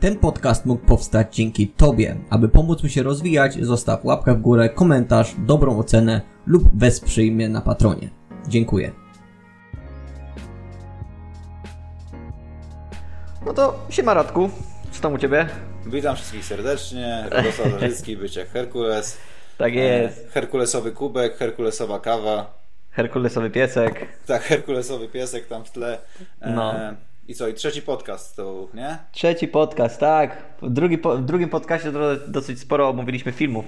Ten podcast mógł powstać dzięki Tobie. Aby pomóc mi się rozwijać, zostaw łapkę w górę, komentarz, dobrą ocenę lub wesprzyj mnie na Patronie. Dziękuję. No to siema Radku, co tam u Ciebie? Witam wszystkich serdecznie. Radosław Zarzycki, bycie Herkules. Tak jest, E, Herkulesowy kubek, Herkulesowa kawa. Herkulesowy piesek. Tak, Herkulesowy piesek tam w tle. E, No. I co, i trzeci podcast to, nie? Trzeci podcast, tak. W, drugi, w drugim podcastie dosyć sporo omówiliśmy filmów.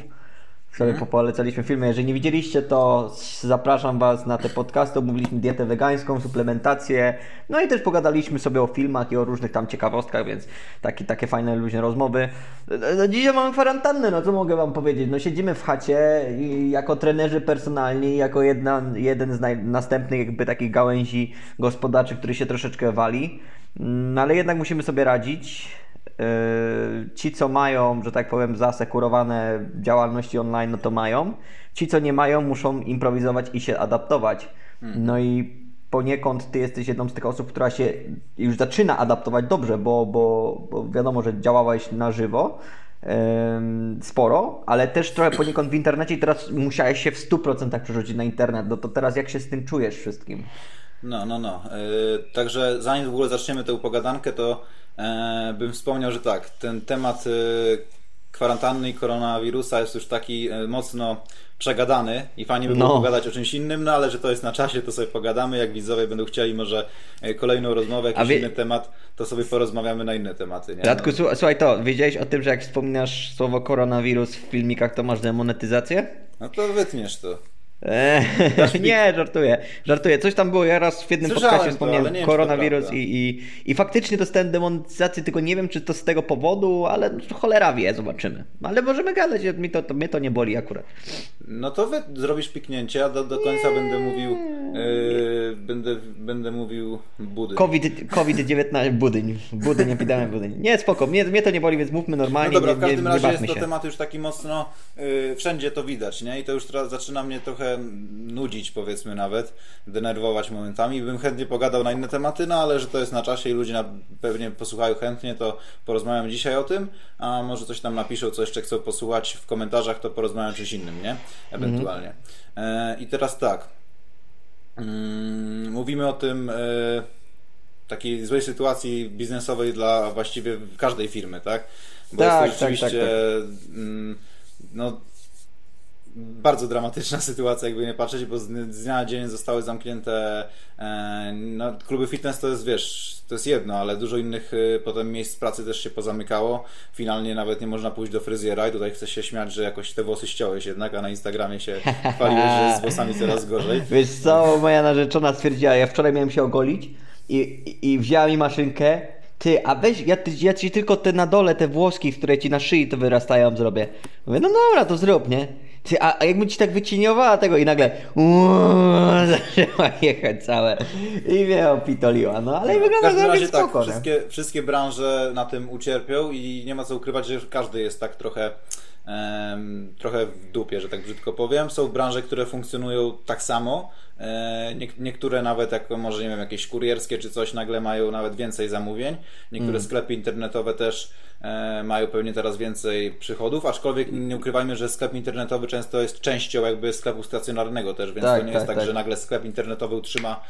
Sobie Mhm. polecaliśmy filmy. Jeżeli nie widzieliście, to zapraszam Was na te podcasty. Omówiliśmy dietę wegańską, suplementację. No i też pogadaliśmy sobie o filmach i o różnych tam ciekawostkach, więc takie, takie fajne, luźne rozmowy. No, dzisiaj mamy kwarantannę, no co mogę Wam powiedzieć? No siedzimy w chacie i jako trenerzy personalni, jako jedna, jeden z naj, następnych jakby takich gałęzi gospodarczych, który się troszeczkę wali. No ale jednak musimy sobie radzić. Yy, Ci, co mają, że tak powiem, zasekurowane działalności online, no to mają. Ci, co nie mają, muszą improwizować i się adaptować. No i poniekąd ty jesteś jedną z tych osób, która się już zaczyna adaptować dobrze, bo, bo, bo wiadomo, że działałeś na żywo sporo, ale też trochę poniekąd w internecie i teraz musiałeś się w 100% przerzucić na internet. No to teraz jak się z tym czujesz wszystkim? No, no, no. E, także zanim w ogóle zaczniemy tę pogadankę, to e, bym wspomniał, że tak, ten temat e, kwarantanny i koronawirusa jest już taki mocno przegadany i fajnie by było No. pogadać o czymś innym, no ale że to jest na czasie, to sobie pogadamy. Jak widzowie będą chcieli może kolejną rozmowę, jakiś wie- inny temat, to sobie porozmawiamy na inne tematy. Nie? Radku, No. słu- słuchaj to, wiedziałeś o tym, że jak wspominasz słowo koronawirus w filmikach, to masz demonetyzację? no to wytniesz to. Eee, nie, żartuję, żartuję. Coś tam było, ja raz w jednym Słyszałem podcastie wspomniałem nie to koronawirus i, i, i faktycznie dostałem demonetyzację, tylko nie wiem, czy to z tego powodu, ale no, cholera wie, zobaczymy. Ale możemy gadać, mi to, to, mnie to nie boli akurat. No to wy zrobisz piknięcie, a do, do końca będę mówił yy, będę, będę mówił budy. COVID, COVID-19, budyń, budyń, epidemia, budyń. Nie, spoko, mnie, mnie to nie boli, więc mówmy No normalnie, dobra, nie, w każdym nie, nie razie jest to się. temat już taki mocno yy, wszędzie to widać, nie? I to już teraz zaczyna mnie trochę nudzić, powiedzmy nawet, denerwować momentami. Bym chętnie pogadał na inne tematy, no ale że to jest na czasie i ludzie na, pewnie posłuchają chętnie, to porozmawiam dzisiaj o tym, a może coś tam napiszą, co jeszcze chcą posłuchać w komentarzach, to porozmawiam czymś innym, nie? Ewentualnie. E, I teraz tak. Mm, mówimy o tym e, takiej złej sytuacji biznesowej dla właściwie każdej firmy, tak? Bo Tak, jest to tak, rzeczywiście tak, mm, no, bardzo dramatyczna sytuacja, jakby nie patrzeć, bo z, z dnia na dzień zostały zamknięte e, no, kluby fitness to jest, wiesz, to jest jedno, ale dużo innych e, potem miejsc pracy też się pozamykało. Finalnie nawet nie można pójść do fryzjera i tutaj chcę się śmiać, że jakoś te włosy ściąłeś jednak, a na Instagramie się chwaliłeś, że z włosami coraz gorzej. Wiesz co, moja narzeczona stwierdziła, ja wczoraj miałem się ogolić i, i, i wzięła mi maszynkę, ty, a weź, ja, ty- ja ci tylko te na dole, te włoski, które ci na szyi to wyrastają, zrobię. Mówię, no dobra, to zrób, nie? Ty, a, a jakbym ci tak wycieniowała tego i nagle uuu, zaczęła jechać całe i mnie opitoliła, no ale w wygląda każdym całkiem razie tak, spoko, nie? wszystkie, wszystkie branże na tym ucierpią i nie ma co ukrywać, że każdy jest tak trochę trochę w dupie, że tak brzydko powiem. Są branże, które funkcjonują tak samo. E, nie, niektóre nawet, jak może nie wiem, jakieś kurierskie czy coś, nagle mają nawet więcej zamówień. Niektóre Mm. sklepy internetowe też e, mają pewnie teraz więcej przychodów, aczkolwiek nie ukrywajmy, że sklep internetowy często jest częścią jakby sklepu stacjonarnego też, więc Tak, to nie tak, jest tak, tak. że nagle sklep internetowy utrzyma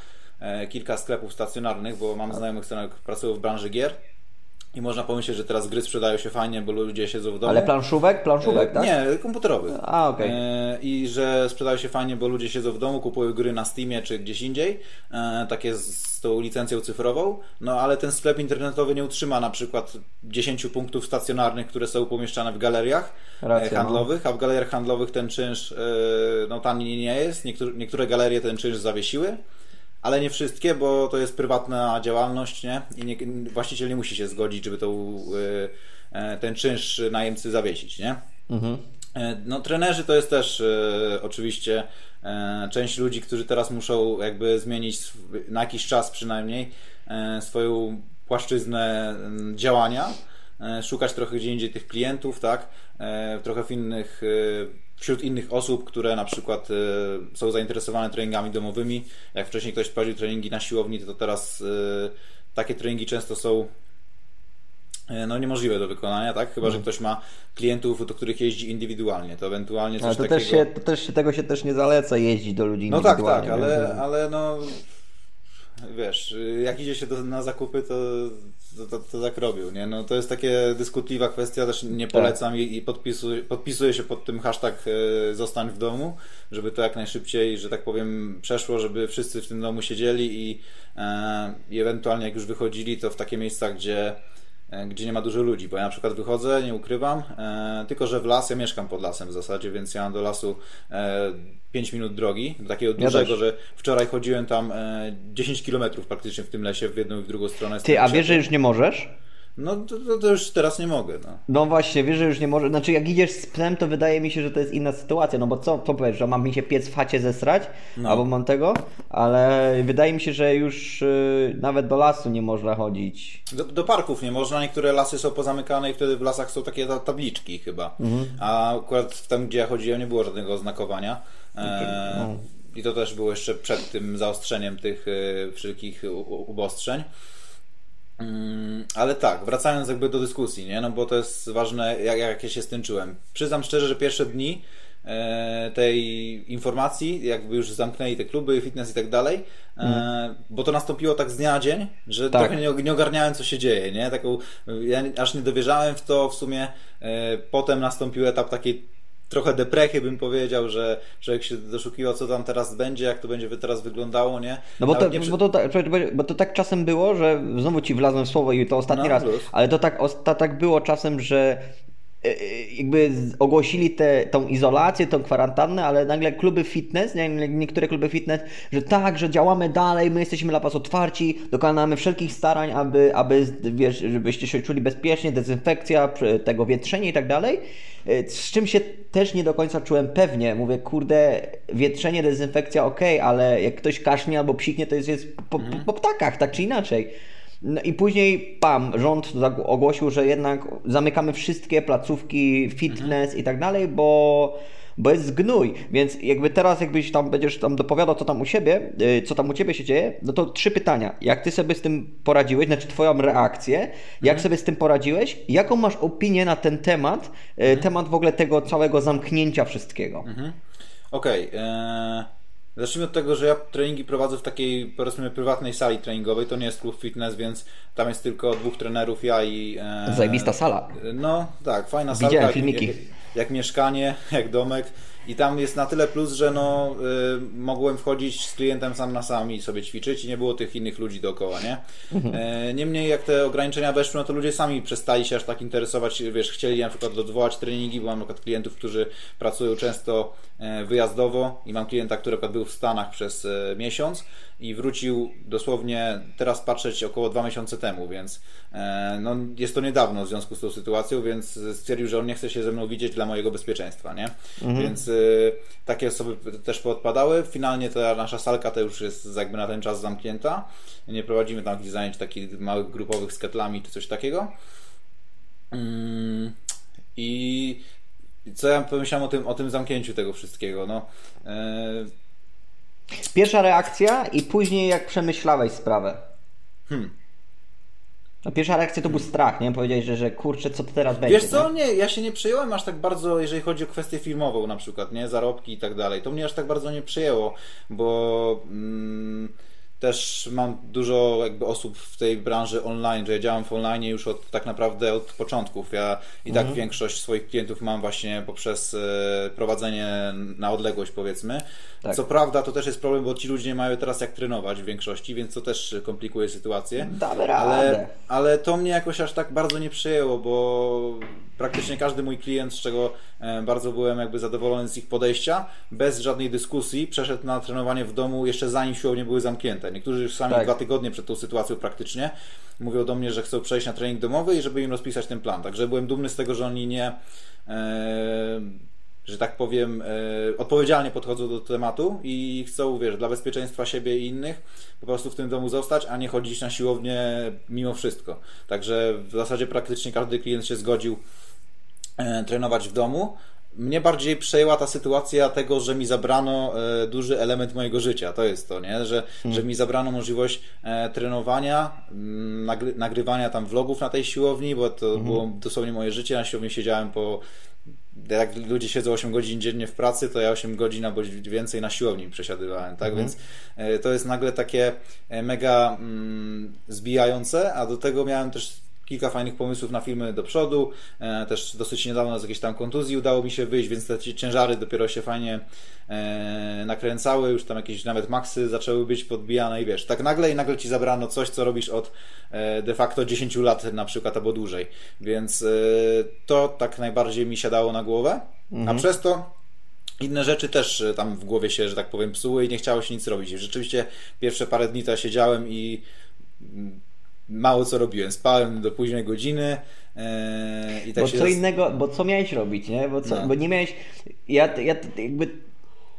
e, kilka sklepów stacjonarnych, bo mam znajomych, którzy pracują w branży gier i można pomyśleć, że teraz gry sprzedają się fajnie, bo ludzie siedzą w domu. Ale planszówek? Planszówek, E, tak? Nie, komputerowy. A, okej. E, I że sprzedają się fajnie, bo ludzie siedzą w domu, kupują gry na Steamie czy gdzieś indziej, e, takie z, tą licencją cyfrową, no ale ten sklep internetowy nie utrzyma na przykład 10 punktów stacjonarnych, które są pomieszczane w galeriach Racja, e, handlowych, a w galeriach handlowych ten czynsz no tani nie jest, niektóre, niektóre galerie ten czynsz zawiesiły, ale nie wszystkie, bo to jest prywatna działalność, nie? I nie, właściciel nie musi się zgodzić, żeby tą, e, e, ten czynsz najemcy zawiesić, nie? Mhm. E, No, trenerzy to jest też e, oczywiście e, część ludzi, którzy teraz muszą jakby zmienić sw- na jakiś czas przynajmniej e, swoją płaszczyznę działania, szukać trochę gdzie indziej tych klientów, tak? Trochę w innych, wśród innych osób, które na przykład e, są zainteresowane treningami domowymi. Jak wcześniej ktoś prowadził treningi na siłowni, to teraz e, takie treningi często są e, no niemożliwe do wykonania, tak? Chyba, że ktoś ma klientów, do których jeździ indywidualnie, to ewentualnie coś Ale to takiego... też, się, to też się, tego się też nie zaleca jeździć do ludzi No tak, indywidualnie. tak, ale, ale no wiesz, jak idzie się do, na zakupy, to, to, to, to tak robią, nie? No to jest takie dyskutliwa kwestia, też nie Tak. polecam i, i podpisuję, podpisuję się pod tym hashtag e, zostań w domu, żeby to jak najszybciej, że tak powiem, przeszło, żeby wszyscy w tym domu siedzieli i, e, i ewentualnie jak już wychodzili, to w takie miejsca, gdzie gdzie nie ma dużo ludzi, bo ja na przykład wychodzę, nie ukrywam, e, tylko że w las, ja mieszkam pod lasem w zasadzie, więc ja mam do lasu e, 5 minut drogi, takiego dużego, że wczoraj chodziłem tam e, 10 km praktycznie w tym lesie, w jedną i w drugą stronę. Ty, a wiesz, że już nie możesz? No to, to, to już teraz nie mogę, no. No właśnie, wiesz, że już nie może. Znaczy, jak idziesz z psem, to wydaje mi się, że to jest inna sytuacja. No bo co, co powiesz, że mam mi się piec w chacie zesrać? No. Albo mam tego? Ale wydaje mi się, że już y, nawet do lasu nie można chodzić. Do, do parków nie można, niektóre lasy są pozamykane i wtedy w lasach są takie ta- tabliczki chyba. Mhm. A akurat tam, gdzie ja chodziłem, nie było żadnego oznakowania. E, No. I to też było jeszcze przed tym zaostrzeniem tych e, wszelkich u- u- ubostrzeń. Mm, Ale tak, wracając jakby do dyskusji, nie? No bo to jest ważne, jak, jak ja się z tym czułem. Przyznam szczerze, że pierwsze dni e, tej informacji, jakby już zamknęli te kluby, fitness i tak dalej, e, bo to nastąpiło tak z dnia na dzień, że Tak. trochę nie, nie ogarniałem, co się dzieje, nie? Taką, ja aż nie dowierzałem w to w sumie. E, potem nastąpił etap takiej trochę deprechy bym powiedział, że człowiek się doszukiwał, co tam teraz będzie, jak to będzie teraz wyglądało, nie? No bo to, nie bo, to, tak- bo to tak czasem było, że znowu ci wlazłem w słowo i to ostatni No, raz, luz. ale to tak, osta- tak było czasem, że jakby z- ogłosili tę tą izolację, tą kwarantannę, ale nagle kluby fitness, nie, niektóre kluby fitness, że tak, że działamy dalej, my jesteśmy dla was otwarci, dokonamy wszelkich starań, aby, aby wiesz, żebyście się czuli bezpiecznie, dezynfekcja, tego wietrzenie i tak dalej. E, Z czym się też nie do końca czułem pewnie. Mówię, kurde, wietrzenie, dezynfekcja, okej, ale jak ktoś kasznie albo psiknie, to jest, jest po, po, po ptakach, tak czy inaczej. No i później, pam, rząd ogłosił, że jednak zamykamy wszystkie placówki, fitness i tak dalej, bo, bo jest gnój. Więc jakby teraz, jakbyś tam będziesz tam dopowiadał, co tam u siebie, y, co tam u ciebie się dzieje, no to trzy pytania. Jak ty sobie z tym poradziłeś, znaczy twoją reakcję, jak sobie z tym poradziłeś, jaką masz opinię na ten temat, y, temat w ogóle tego całego zamknięcia wszystkiego. Mhm. Okej. e, Zacznijmy od tego, że ja treningi prowadzę w takiej, powiedzmy, prywatnej sali treningowej. To nie jest klub fitness, więc tam jest tylko dwóch trenerów, ja i. E, Zajebista sala. No tak, fajna Widziałem salka. jak- filmiki. Jak, jak mieszkanie, jak domek. I tam jest na tyle plus, że no, y, mogłem wchodzić z klientem sam na sam i sobie ćwiczyć i nie było tych innych ludzi dookoła, nie? Mhm. E, niemniej jak te ograniczenia weszły, no to ludzie sami przestali się aż tak interesować, wiesz, chcieli na przykład odwołać treningi, bo mam na przykład klientów, którzy pracują często e, wyjazdowo i mam klienta, który był w Stanach przez e, miesiąc i wrócił dosłownie teraz patrzeć około dwa miesiące temu, więc no, jest to niedawno w związku z tą sytuacją, więc stwierdził, że on nie chce się ze mną widzieć dla mojego bezpieczeństwa, nie? Więc e, takie osoby też poodpadały. Finalnie ta nasza salka to już jest jakby na ten czas zamknięta. Nie prowadzimy tam jakichś zajęć takich małych grupowych z ketlami czy coś takiego. Mm, I co ja pomyślałem o tym, o tym zamknięciu tego wszystkiego? No, e, Pierwsza reakcja i później jak przemyślałeś sprawę. Hmm. No pierwsza reakcja to był strach, nie? Powiedziałeś, że, że kurczę, co to teraz będzie. Wiesz co, nie? nie, ja się nie przejąłem aż tak bardzo, jeżeli chodzi o kwestię filmową na przykład, nie, zarobki i tak dalej. To mnie aż tak bardzo nie przejęło, bo mm, też mam dużo jakby osób w tej branży online, że ja działam w online już od tak naprawdę od początków. Ja i tak większość swoich klientów mam właśnie poprzez e, prowadzenie na odległość powiedzmy. Tak. Co prawda to też jest problem, bo ci ludzie nie mają teraz jak trenować w większości, więc to też komplikuje sytuację. Radę. Ale, ale to mnie jakoś aż tak bardzo nie przejęło, bo praktycznie każdy mój klient, z czego e, bardzo byłem jakby zadowolony z ich podejścia, bez żadnej dyskusji przeszedł na trenowanie w domu jeszcze zanim siłownie były zamknięte. Niektórzy już sami Tak. dwa tygodnie przed tą sytuacją praktycznie mówią do mnie, że chcą przejść na trening domowy i żeby im rozpisać ten plan. Także byłem dumny z tego, że oni nie e, że tak powiem, e, odpowiedzialnie podchodzą do tematu i chcą, wiesz, dla bezpieczeństwa siebie i innych po prostu w tym domu zostać, a nie chodzić na siłownię mimo wszystko. Także w zasadzie praktycznie każdy klient się zgodził e, trenować w domu. Mnie bardziej przejęła ta sytuacja tego, że mi zabrano e, duży element mojego życia. To jest to, nie? Że, hmm. że mi zabrano możliwość e, trenowania, mm, nagry, nagrywania tam vlogów na tej siłowni, bo to hmm. było dosłownie moje życie. Na siłowni siedziałem po jak ludzie siedzą 8 godzin dziennie w pracy, to ja 8 godzin albo więcej na siłowni przesiadywałem, tak? Mhm. Więc e, to jest nagle takie e, mega mm, zbijające, a do tego miałem też kilka fajnych pomysłów na filmy do przodu. E, też dosyć niedawno z jakiejś tam kontuzji udało mi się wyjść, więc te ciężary dopiero się fajnie e, nakręcały, już tam jakieś nawet maksy zaczęły być podbijane i wiesz, tak nagle i nagle ci zabrano coś, co robisz od e, de facto 10 lat na przykład albo dłużej. Więc to tak najbardziej mi siadało na głowę, mhm. a przez to inne rzeczy też tam w głowie się, że tak powiem, psuły i nie chciało się nic robić. Rzeczywiście pierwsze parę dni to ja siedziałem i mało co robiłem. Spałem do późnej godziny e, i tak bo się... co innego, bo co miałeś robić, nie? Bo, co, no. bo nie miałeś... Ja, ja jakby...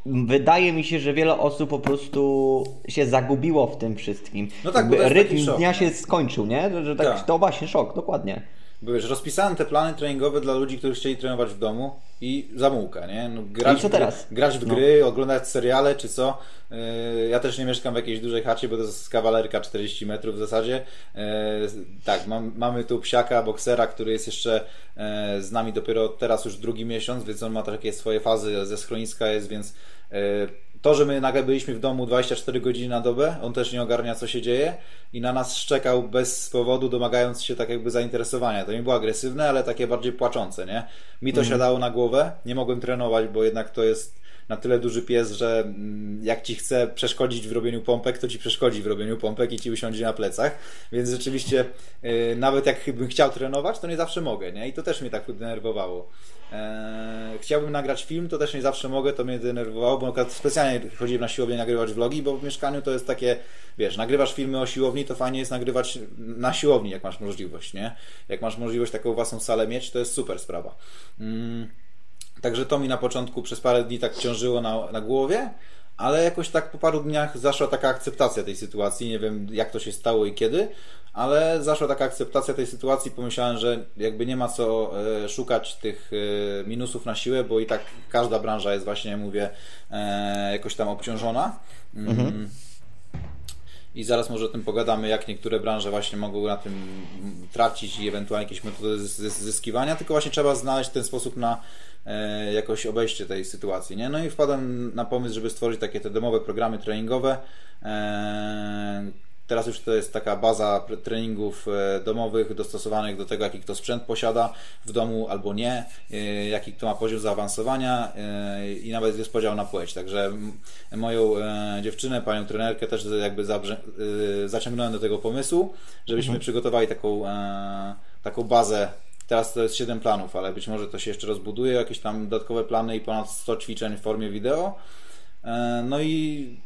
Wydaje mi się, że wiele osób po prostu się zagubiło w tym wszystkim. No tak, jakby rytm dnia się skończył, nie? Że, że tak, tak, to właśnie szok, dokładnie. Bo wiesz, rozpisałem te plany treningowe dla ludzi, którzy chcieli trenować w domu i zamułka, nie? No, grać I co teraz? W, grać w no. gry, oglądać seriale czy co. Yy, ja też nie mieszkam w jakiejś dużej chacie, bo to jest kawalerka 40 metrów w zasadzie. Yy, tak, mam, mamy tu psiaka, boksera, który jest jeszcze yy, z nami dopiero teraz już drugi miesiąc, więc on ma takie swoje fazy, ze schroniska jest, więc to, że my nagle byliśmy w domu 24 godziny na dobę, on też nie ogarnia, co się dzieje i na nas szczekał bez powodu, domagając się tak jakby zainteresowania. To nie było agresywne, ale takie bardziej płaczące, nie? Mi to mhm. siadało na głowę, nie mogłem trenować, bo jednak to jest na tyle duży pies, że mm, jak ci chce przeszkodzić w robieniu pompek, to ci przeszkodzi w robieniu pompek i ci usiądzie na plecach. Więc rzeczywiście, yy, nawet jak bym chciał trenować, to nie zawsze mogę, nie? I to też mnie tak denerwowało. Eee, chciałbym nagrać film, to też nie zawsze mogę, to mnie denerwowało, bo na specjalnie chodziłem na siłownię nagrywać vlogi, bo w mieszkaniu to jest takie, wiesz, nagrywasz filmy o siłowni, to fajnie jest nagrywać na siłowni, jak masz możliwość, nie? Jak masz możliwość taką własną salę mieć, to jest super sprawa. Mm. Także to mi na początku przez parę dni tak ciążyło na, na głowie, ale jakoś tak po paru dniach zaszła taka akceptacja tej sytuacji. Nie wiem, jak to się stało i kiedy, ale zaszła taka akceptacja tej sytuacji. Pomyślałem, że jakby nie ma co e, szukać tych e, minusów na siłę, bo i tak każda branża jest właśnie, mówię, e, jakoś tam obciążona. Mm. Mhm. I zaraz może o tym pogadamy, jak niektóre branże właśnie mogą na tym tracić i ewentualnie jakieś metody zyskiwania, tylko właśnie trzeba znaleźć ten sposób na jakoś obejście tej sytuacji. Nie? No i wpadłem na pomysł, żeby stworzyć takie te domowe programy treningowe. E, teraz już to jest taka baza treningów e, domowych dostosowanych do tego, jaki kto sprzęt posiada w domu albo nie, jaki kto ma poziom zaawansowania i nawet jest podział na płeć. Także moją dziewczynę, panią trenerkę też jakby zaciągnąłem do tego pomysłu, żebyśmy mhm. przygotowali taką, taką bazę Teraz to jest 7 planów, ale być może to się jeszcze rozbuduje, jakieś tam dodatkowe plany i ponad 100 ćwiczeń w formie wideo. E, no i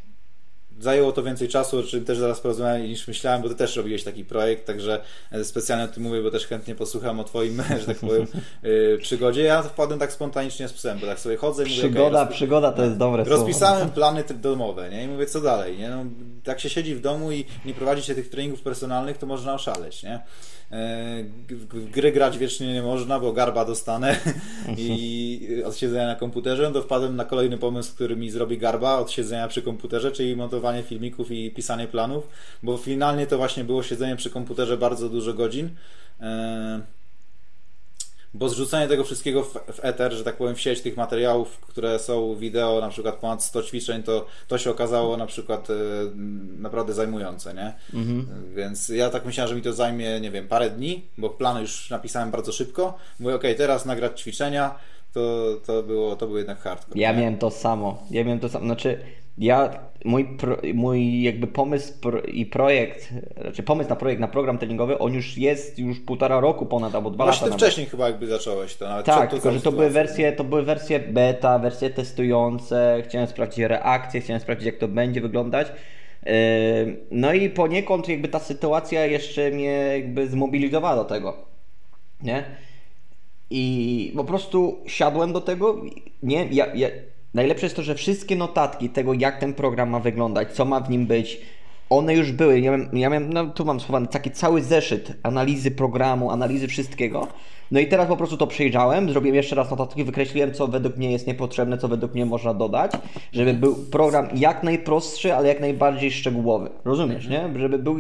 zajęło to więcej czasu, o czym też zaraz porozmawiałem niż myślałem, bo ty też robiłeś taki projekt, także specjalnie o tym mówię, bo też chętnie posłucham o twoim, że tak powiem, e, przygodzie. Ja wpadłem tak spontanicznie z psem, bo tak sobie chodzę i mówię, Przygoda, okay, przygoda to jest dobre Rozpisałem słowo. plany domowe, nie? I mówię, co dalej, nie? No, jak się siedzi w domu i nie prowadzi się tych treningów personalnych, to można oszaleć, nie? E, w gry grać wiecznie nie można, bo garba dostanę i od siedzenia na komputerze, to wpadłem na kolejny pomysł, który mi zrobi garba od siedzenia przy komputerze, czyli montowanie filmików i pisanie planów, bo finalnie to właśnie było siedzenie przy komputerze bardzo dużo godzin. E, bo zrzucenie tego wszystkiego w, w eter, że tak powiem, w sieć tych materiałów, które są wideo, na przykład ponad 100 ćwiczeń, to, to się okazało na przykład e, naprawdę zajmujące, nie? Mhm. Więc ja tak myślałem, że mi to zajmie, nie wiem, parę dni, bo plany już napisałem bardzo szybko. Mówię, ok, teraz nagrać ćwiczenia, to, to, było, to był jednak hardcore. Ja nie? miałem to samo. Ja miałem to samo. Znaczy, ja, mój, pro, mój jakby pomysł pro, i projekt, znaczy pomysł na projekt, na program treningowy, on już jest już półtora roku ponad, albo dwa Właśnie lata. Właśnie wcześniej chyba jakby zacząłeś to, nawet Tak, tylko że to były, wersje, to były wersje beta, wersje testujące, chciałem sprawdzić reakcje, chciałem sprawdzić jak to będzie wyglądać. Yy, no i poniekąd jakby ta sytuacja jeszcze mnie jakby zmobilizowała do tego, nie? I po prostu siadłem do tego, nie, ja, ja Najlepsze jest to, że wszystkie notatki tego, jak ten program ma wyglądać, co ma w nim być, one już były. Ja miałem, ja miałem no tu mam schowany taki cały zeszyt analizy programu, analizy wszystkiego. No i teraz po prostu to przejrzałem, zrobiłem jeszcze raz notatki, wykreśliłem, co według mnie jest niepotrzebne, co według mnie można dodać, żeby był program jak najprostszy, ale jak najbardziej szczegółowy. Rozumiesz, nie? Żeby był...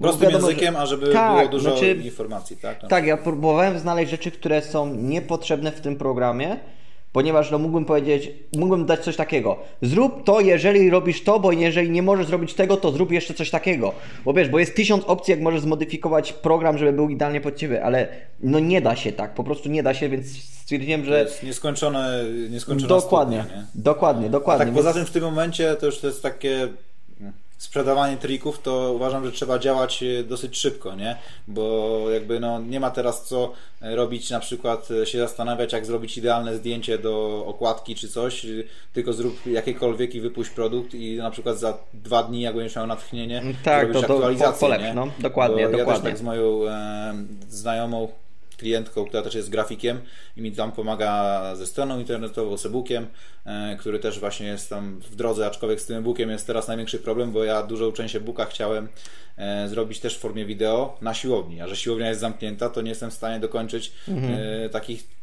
Prostym wiadomo, że- językiem, a żeby Tak, było dużo znaczy- informacji, tak? No. tak, ja próbowałem znaleźć rzeczy, które są niepotrzebne w tym programie, ponieważ no, mógłbym powiedzieć, mógłbym dać coś takiego. Zrób to, jeżeli robisz to, bo jeżeli nie możesz zrobić tego, to zrób jeszcze coś takiego. Bo wiesz, bo jest tysiąc opcji, jak możesz zmodyfikować program, żeby był idealnie pod ciebie, ale no nie da się tak, po prostu nie da się, więc stwierdziłem, To że jest nieskończone, nieskończone dokładnie, studnia, nie? dokładnie, A dokładnie. tak poza tym w tym momencie to już to jest takie sprzedawanie trików, to uważam, że trzeba działać e, dosyć szybko, nie? Bo jakby no nie ma teraz co e, robić, na przykład e, się zastanawiać, jak zrobić idealne zdjęcie do okładki czy coś, tylko zrób jakiekolwiek i wypuść produkt i na przykład za dwa dni, jak będziesz miał natchnienie, Tak, to do- aktualizację, no. Dokładnie, Bo Ja dokładnie. też tak z moją e, znajomą klientką, która też jest grafikiem i mi tam pomaga ze stroną internetową, z e-bookiem, e, który też właśnie jest tam w drodze, aczkolwiek z tym e-bookiem jest teraz największy problem, bo ja dużą część e-booka chciałem e, zrobić też w formie wideo na siłowni, a że siłownia jest zamknięta, to nie jestem w stanie dokończyć e, takich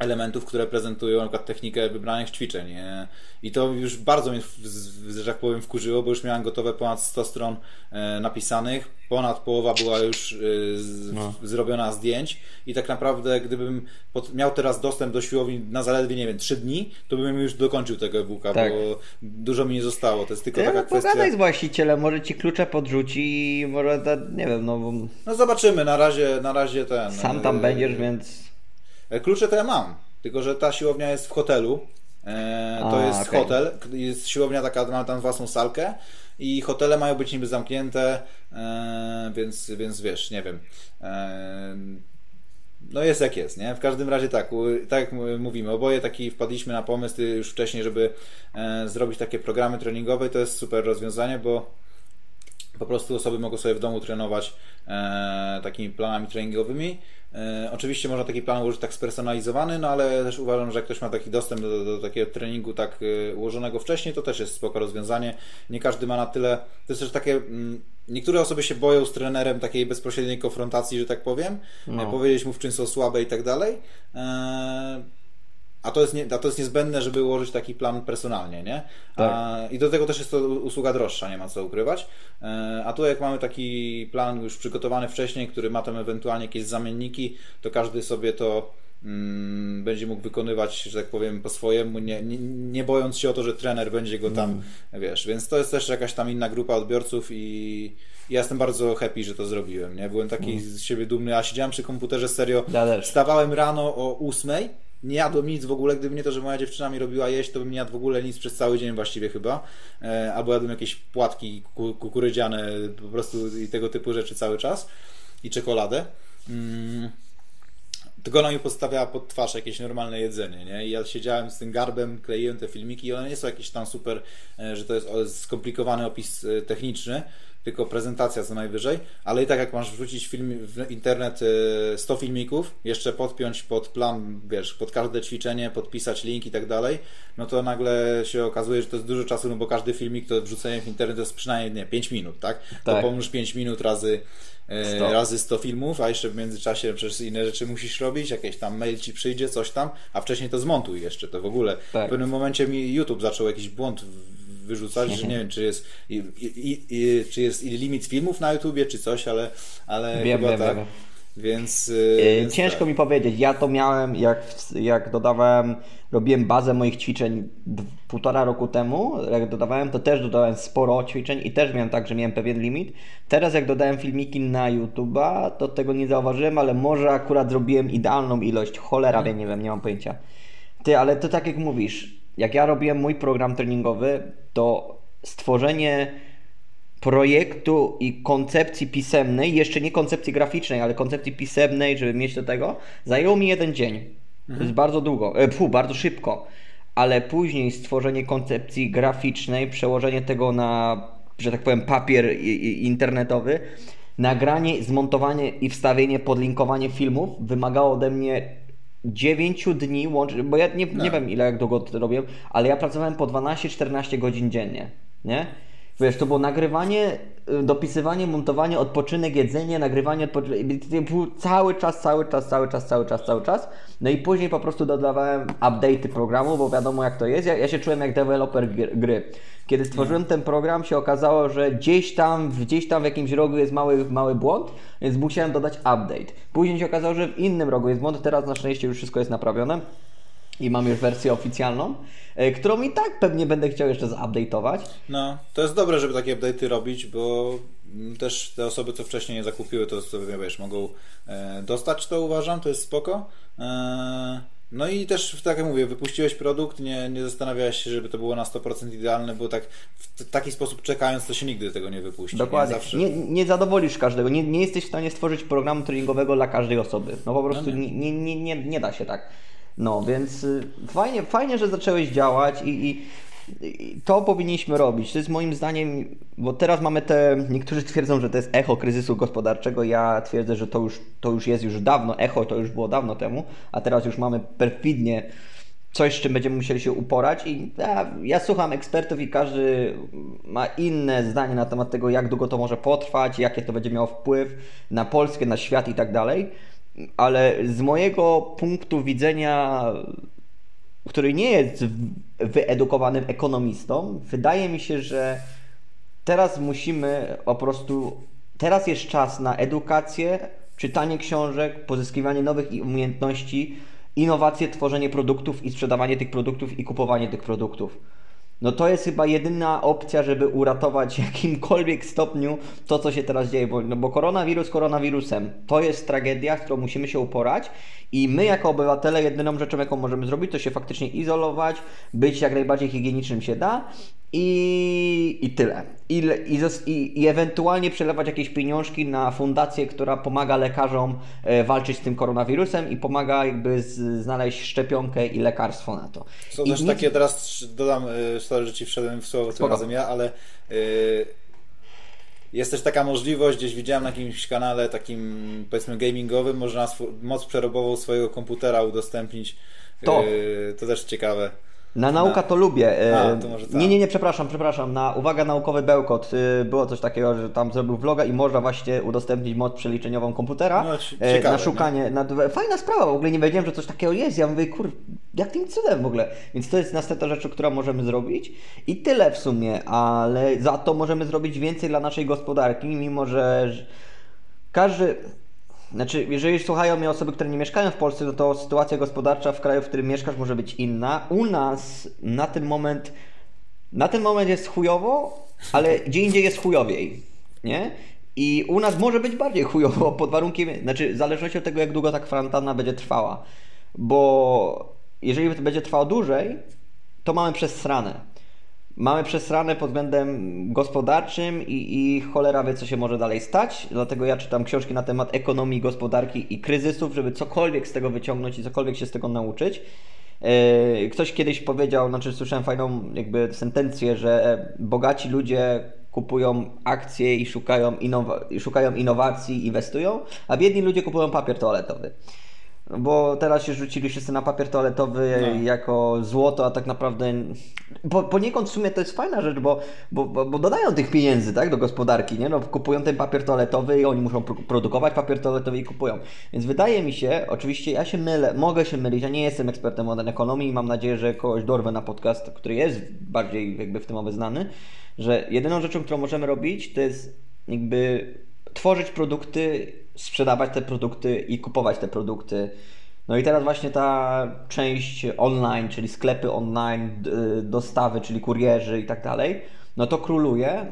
elementów, które prezentują na przykład technikę wybranych ćwiczeń. I to już bardzo mnie, że tak powiem, wkurzyło, bo już miałem gotowe ponad 100 stron e, napisanych, ponad połowa była już e, No. zrobiona zdjęć i tak naprawdę gdybym miał teraz dostęp do siłowni na zaledwie, nie wiem, 3 dni, to bym już dokończył tego e-booka, Tak. bo dużo mi nie zostało. To jest tylko Ty, taka kwestia... pogadaj z właścicielem, może ci klucze podrzuci i może, da, nie wiem, no No zobaczymy, na razie, na razie ten... sam tam e, będziesz, więc... E, Klucze to ja mam, tylko że ta siłownia jest w hotelu. E, to A, jest okej. hotel, jest siłownia taka, ma tam własną salkę i hotele mają być niby zamknięte, e, więc, więc wiesz, nie wiem. No jest jak jest, nie? W każdym razie tak, tak jak mówimy, oboje taki wpadliśmy na pomysł już wcześniej, żeby zrobić takie programy treningowe i to jest super rozwiązanie, bo po prostu osoby mogą sobie w domu trenować e, takimi planami treningowymi. E, oczywiście można taki plan ułożyć tak spersonalizowany, no ale też uważam, że jak ktoś ma taki dostęp do, do, do takiego treningu tak e, ułożonego wcześniej, to też jest spoko rozwiązanie. Nie każdy ma na tyle. To jest też takie. Mm, niektóre osoby się boją z trenerem takiej bezpośredniej konfrontacji, że tak powiem. No. E, powiedzieć mu w czym są słabe i tak dalej. A to, jest nie, a to jest niezbędne, żeby ułożyć taki plan personalnie, nie? A, I do tego też jest to usługa droższa, nie ma co ukrywać. E, A tu jak mamy taki plan już przygotowany wcześniej, który ma tam ewentualnie jakieś zamienniki, to każdy sobie to mm, będzie mógł wykonywać, że tak powiem, po swojemu, nie, nie, nie bojąc się o to, że trener będzie go tam, wiesz. Więc to jest też jakaś tam inna grupa odbiorców i ja jestem bardzo happy, że to zrobiłem, nie? Byłem taki z siebie dumny, a siedziałem przy komputerze serio, Ja. Wstawałem rano o ósmej, nie jadłem nic w ogóle, gdyby nie to, że moja dziewczyna mi robiła jeść, to bym nie jadł w ogóle nic przez cały dzień właściwie chyba. E, albo jadłem jakieś płatki ku- kukurydziane po prostu i tego typu rzeczy cały czas. I czekoladę. Mm. Tylko ona mi postawiała pod twarz jakieś normalne jedzenie, nie? I ja siedziałem z tym garbem, kleiłem te filmiki i one nie są jakieś tam super, e, że to jest skomplikowany opis e, techniczny, tylko prezentacja co najwyżej, ale i tak jak masz wrzucić film w internet e, 100 filmików, jeszcze podpiąć pod plan, wiesz, pod każde ćwiczenie, podpisać link i tak dalej, no to nagle się okazuje, że to jest dużo czasu, no bo każdy filmik to wrzucenie w internet to jest przynajmniej, nie, 5 minut, tak? To Tak. pomnóż 5 minut razy e, 100. razy 100 filmów, a jeszcze w międzyczasie przecież inne rzeczy musisz robić, jakieś tam mail ci przyjdzie, coś tam, a wcześniej to zmontuj jeszcze, to w ogóle. Tak. W pewnym momencie mi YouTube zaczął jakiś błąd wyrzucać, że nie wiem, czy jest, i, i, i, czy jest limit filmów na YouTubie, czy coś, ale, ale Wiem, chyba wiem, tak. wiem. Więc, Yy, yy, więc Ciężko tak. mi powiedzieć. Ja to miałem, jak, jak dodawałem, robiłem bazę moich ćwiczeń półtora roku temu. Jak dodawałem, to też dodałem sporo ćwiczeń i też miałem tak, że miałem pewien limit. Teraz, jak dodałem filmiki na YouTube'a, to tego nie zauważyłem, ale może akurat zrobiłem idealną ilość. Cholera wie, nie wiem, nie mam pojęcia. Ty, ale to tak jak mówisz, jak ja robiłem mój program treningowy, to stworzenie projektu i koncepcji pisemnej, jeszcze nie koncepcji graficznej, ale koncepcji pisemnej, żeby mieć do tego, zajęło mi jeden dzień. To jest bardzo długo, e, fu, bardzo szybko. Ale później stworzenie koncepcji graficznej, przełożenie tego na, że tak powiem, papier internetowy, nagranie, zmontowanie i wstawienie, podlinkowanie filmów wymagało ode mnie 9 dni łącznie, bo ja nie, nie wiem ile jak długo to robię, ale ja pracowałem po 12-14 godzin dziennie, nie? Wiesz, to było nagrywanie, y, dopisywanie, montowanie, odpoczynek, jedzenie, nagrywanie, odpoczynek. Cały czas, cały czas, cały czas, cały czas, cały czas. No i później po prostu dodawałem update'y programu, bo wiadomo jak to jest. Ja, ja się czułem jak deweloper gry. Kiedy stworzyłem ten program, się okazało, że gdzieś tam, gdzieś tam w jakimś rogu jest mały, mały błąd, więc musiałem dodać update. Później się okazało, że w innym rogu jest błąd, teraz na szczęście już wszystko jest naprawione i mam już wersję oficjalną, e, którą i tak pewnie będę chciał jeszcze zupdate'ować. No, to jest dobre, żeby takie update'y robić, bo też te osoby, co wcześniej nie zakupiły, to sobie, wiesz, mogą e, dostać to, uważam, to jest spoko. E, no i też, tak jak mówię, wypuściłeś produkt, nie, nie zastanawiałeś się, żeby to było na 100% idealne, bo tak w taki sposób czekając, to się nigdy tego nie wypuści. Dokładnie. Nie, Zawsze... nie, nie zadowolisz każdego. Nie, nie jesteś w stanie stworzyć programu treningowego dla każdej osoby. No po prostu no nie. Nie, nie, nie, nie da się tak. No więc y, fajnie, fajnie, że zacząłeś działać i, i, i, to powinniśmy robić. To jest moim zdaniem, bo teraz mamy te, niektórzy twierdzą, że to jest echo kryzysu gospodarczego, ja twierdzę, że to już, to już jest już dawno, echo to już było dawno temu, a teraz już mamy perfidnie coś, z czym będziemy musieli się uporać. I ja, ja, słucham ekspertów i każdy ma inne zdanie na temat tego, jak długo to może potrwać, jakie to będzie miało wpływ na Polskę, na świat i tak dalej ale z mojego punktu widzenia, który nie jest wyedukowanym ekonomistą, wydaje mi się, że teraz musimy po prostu, teraz jest czas na edukację, czytanie książek, pozyskiwanie nowych umiejętności, innowacje, tworzenie produktów i sprzedawanie tych produktów i kupowanie tych produktów no to jest chyba jedyna opcja, żeby uratować w jakimkolwiek stopniu to, co się teraz dzieje, bo, no bo koronawirus koronawirusem, to jest tragedia, z którą musimy się uporać i my jako obywatele jedyną rzeczą, jaką możemy zrobić, to się faktycznie izolować, być jak najbardziej higienicznym się da i, i tyle. I, i, I ewentualnie przelewać jakieś pieniążki na fundację, która pomaga lekarzom e, walczyć z tym koronawirusem i pomaga jakby znaleźć szczepionkę i lekarstwo na to. Są I też nic... takie, teraz dodam, e, sorry, że Ci wszedłem w słowo tym razem ja, ale yy, jest też taka możliwość, gdzieś widziałem na jakimś kanale takim powiedzmy gamingowym, można moc przerobową swojego komputera udostępnić. To, yy, to też ciekawe. Na nauka to lubię. A, to może tak. Nie, nie, nie, przepraszam, przepraszam. Na uwaga naukowy bełkot y, było coś takiego, że tam zrobił vloga i można właśnie udostępnić moc przeliczeniową komputera no, e, ciekawe, na szukanie. Na, fajna sprawa, w ogóle nie wiedziałem, że coś takiego jest. Ja mówię, kur, jakim cudem w ogóle. Więc to jest następna rzecz, którą możemy zrobić i tyle w sumie, ale za to możemy zrobić więcej dla naszej gospodarki, mimo że każdy znaczy, jeżeli słuchają mnie osoby, które nie mieszkają w Polsce, no to sytuacja gospodarcza w kraju, w którym mieszkasz, może być inna. U nas na ten moment, na ten moment jest chujowo, ale gdzie indziej jest chujowiej, nie? I u nas może być bardziej chujowo pod warunkiem, znaczy w zależności od tego, jak długo ta kwarantanna będzie trwała. Bo jeżeli będzie trwało dłużej, to mamy przesrane mamy przesrane pod względem gospodarczym i, i cholera wie, co się może dalej stać. Dlatego ja czytam książki na temat ekonomii, gospodarki i kryzysów, żeby cokolwiek z tego wyciągnąć i cokolwiek się z tego nauczyć. E, ktoś kiedyś powiedział, znaczy słyszałem fajną jakby sentencję, że bogaci ludzie kupują akcje i szukają, innowa- szukają innowacji, inwestują, a biedni ludzie kupują papier toaletowy bo teraz się rzucili wszyscy na papier toaletowy no. jako złoto, a tak naprawdę po, poniekąd w sumie to jest fajna rzecz, bo, bo, bo, dodają tych pieniędzy tak, do gospodarki, nie? No, kupują ten papier toaletowy i oni muszą produkować papier toaletowy i kupują. Więc wydaje mi się, oczywiście ja się mylę, mogę się mylić, ja nie jestem ekspertem od ekonomii i mam nadzieję, że kogoś dorwę na podcast, który jest bardziej jakby w tym obeznany, że jedyną rzeczą, którą możemy robić, to jest jakby tworzyć produkty sprzedawać te produkty i kupować te produkty. No i teraz właśnie ta część online, czyli sklepy online, dostawy, czyli kurierzy i tak dalej, no to króluje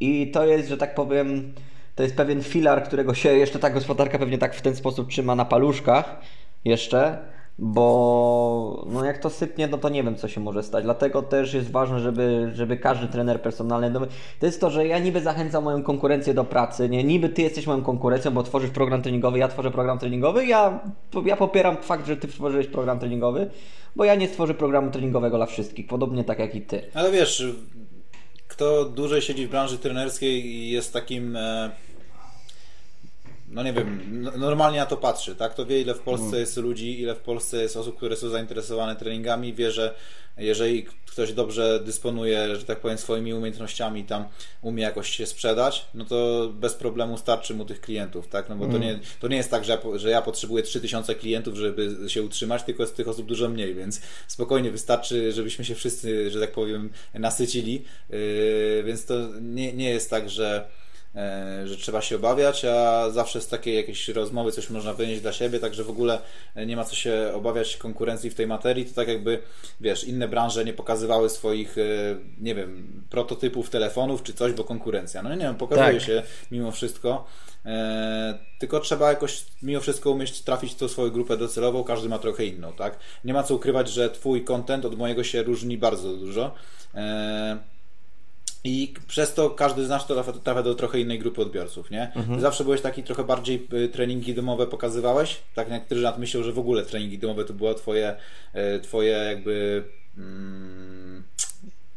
i to jest, że tak powiem, to jest pewien filar, którego się jeszcze ta gospodarka pewnie tak w ten sposób trzyma na paluszkach jeszcze, bo no jak to sypnie, no to nie wiem, co się może stać. Dlatego też jest ważne, żeby, żeby każdy trener personalny. No, to jest to, że ja niby zachęcam moją konkurencję do pracy, nie? Niby ty jesteś moją konkurencją, bo tworzysz program treningowy, ja tworzę program treningowy. Ja, ja popieram fakt, że ty stworzyłeś program treningowy, bo ja nie stworzę programu treningowego dla wszystkich, podobnie tak jak i ty. Ale wiesz, kto dłużej siedzi w branży trenerskiej i jest takim. E no nie wiem, normalnie na to patrzy, tak? To wie, ile w Polsce mm. jest ludzi, ile w Polsce jest osób, które są zainteresowane treningami, wie, że jeżeli ktoś dobrze dysponuje, że tak powiem, swoimi umiejętnościami, tam umie jakoś się sprzedać, no to bez problemu starczy mu tych klientów, tak? No bo to, mm. nie, to nie jest tak, że ja, że ja potrzebuję 3000 klientów, żeby się utrzymać, tylko jest tych osób dużo mniej, więc spokojnie wystarczy, żebyśmy się wszyscy, że tak powiem, nasycili, yy, więc to nie, nie jest tak, że że trzeba się obawiać, a zawsze z takiej jakiejś rozmowy coś można wynieść dla siebie, także w ogóle nie ma co się obawiać konkurencji w tej materii. To tak jakby, wiesz, inne branże nie pokazywały swoich, e, nie wiem, prototypów telefonów czy coś, bo konkurencja. No nie wiem, pokazuje tak. się mimo wszystko. E, tylko trzeba jakoś mimo wszystko umieć trafić w tą swoją grupę docelową, każdy ma trochę inną, tak? Nie ma co ukrywać, że twój content od mojego się różni bardzo dużo. E, i przez to każdy z nas trafia, trafia do trochę innej grupy odbiorców, nie? Mhm. Zawsze byłeś taki trochę bardziej y, treningi domowe pokazywałeś, tak niektórzy nad myślą, że w ogóle treningi domowe to było twoje, y, twoje jakby mm,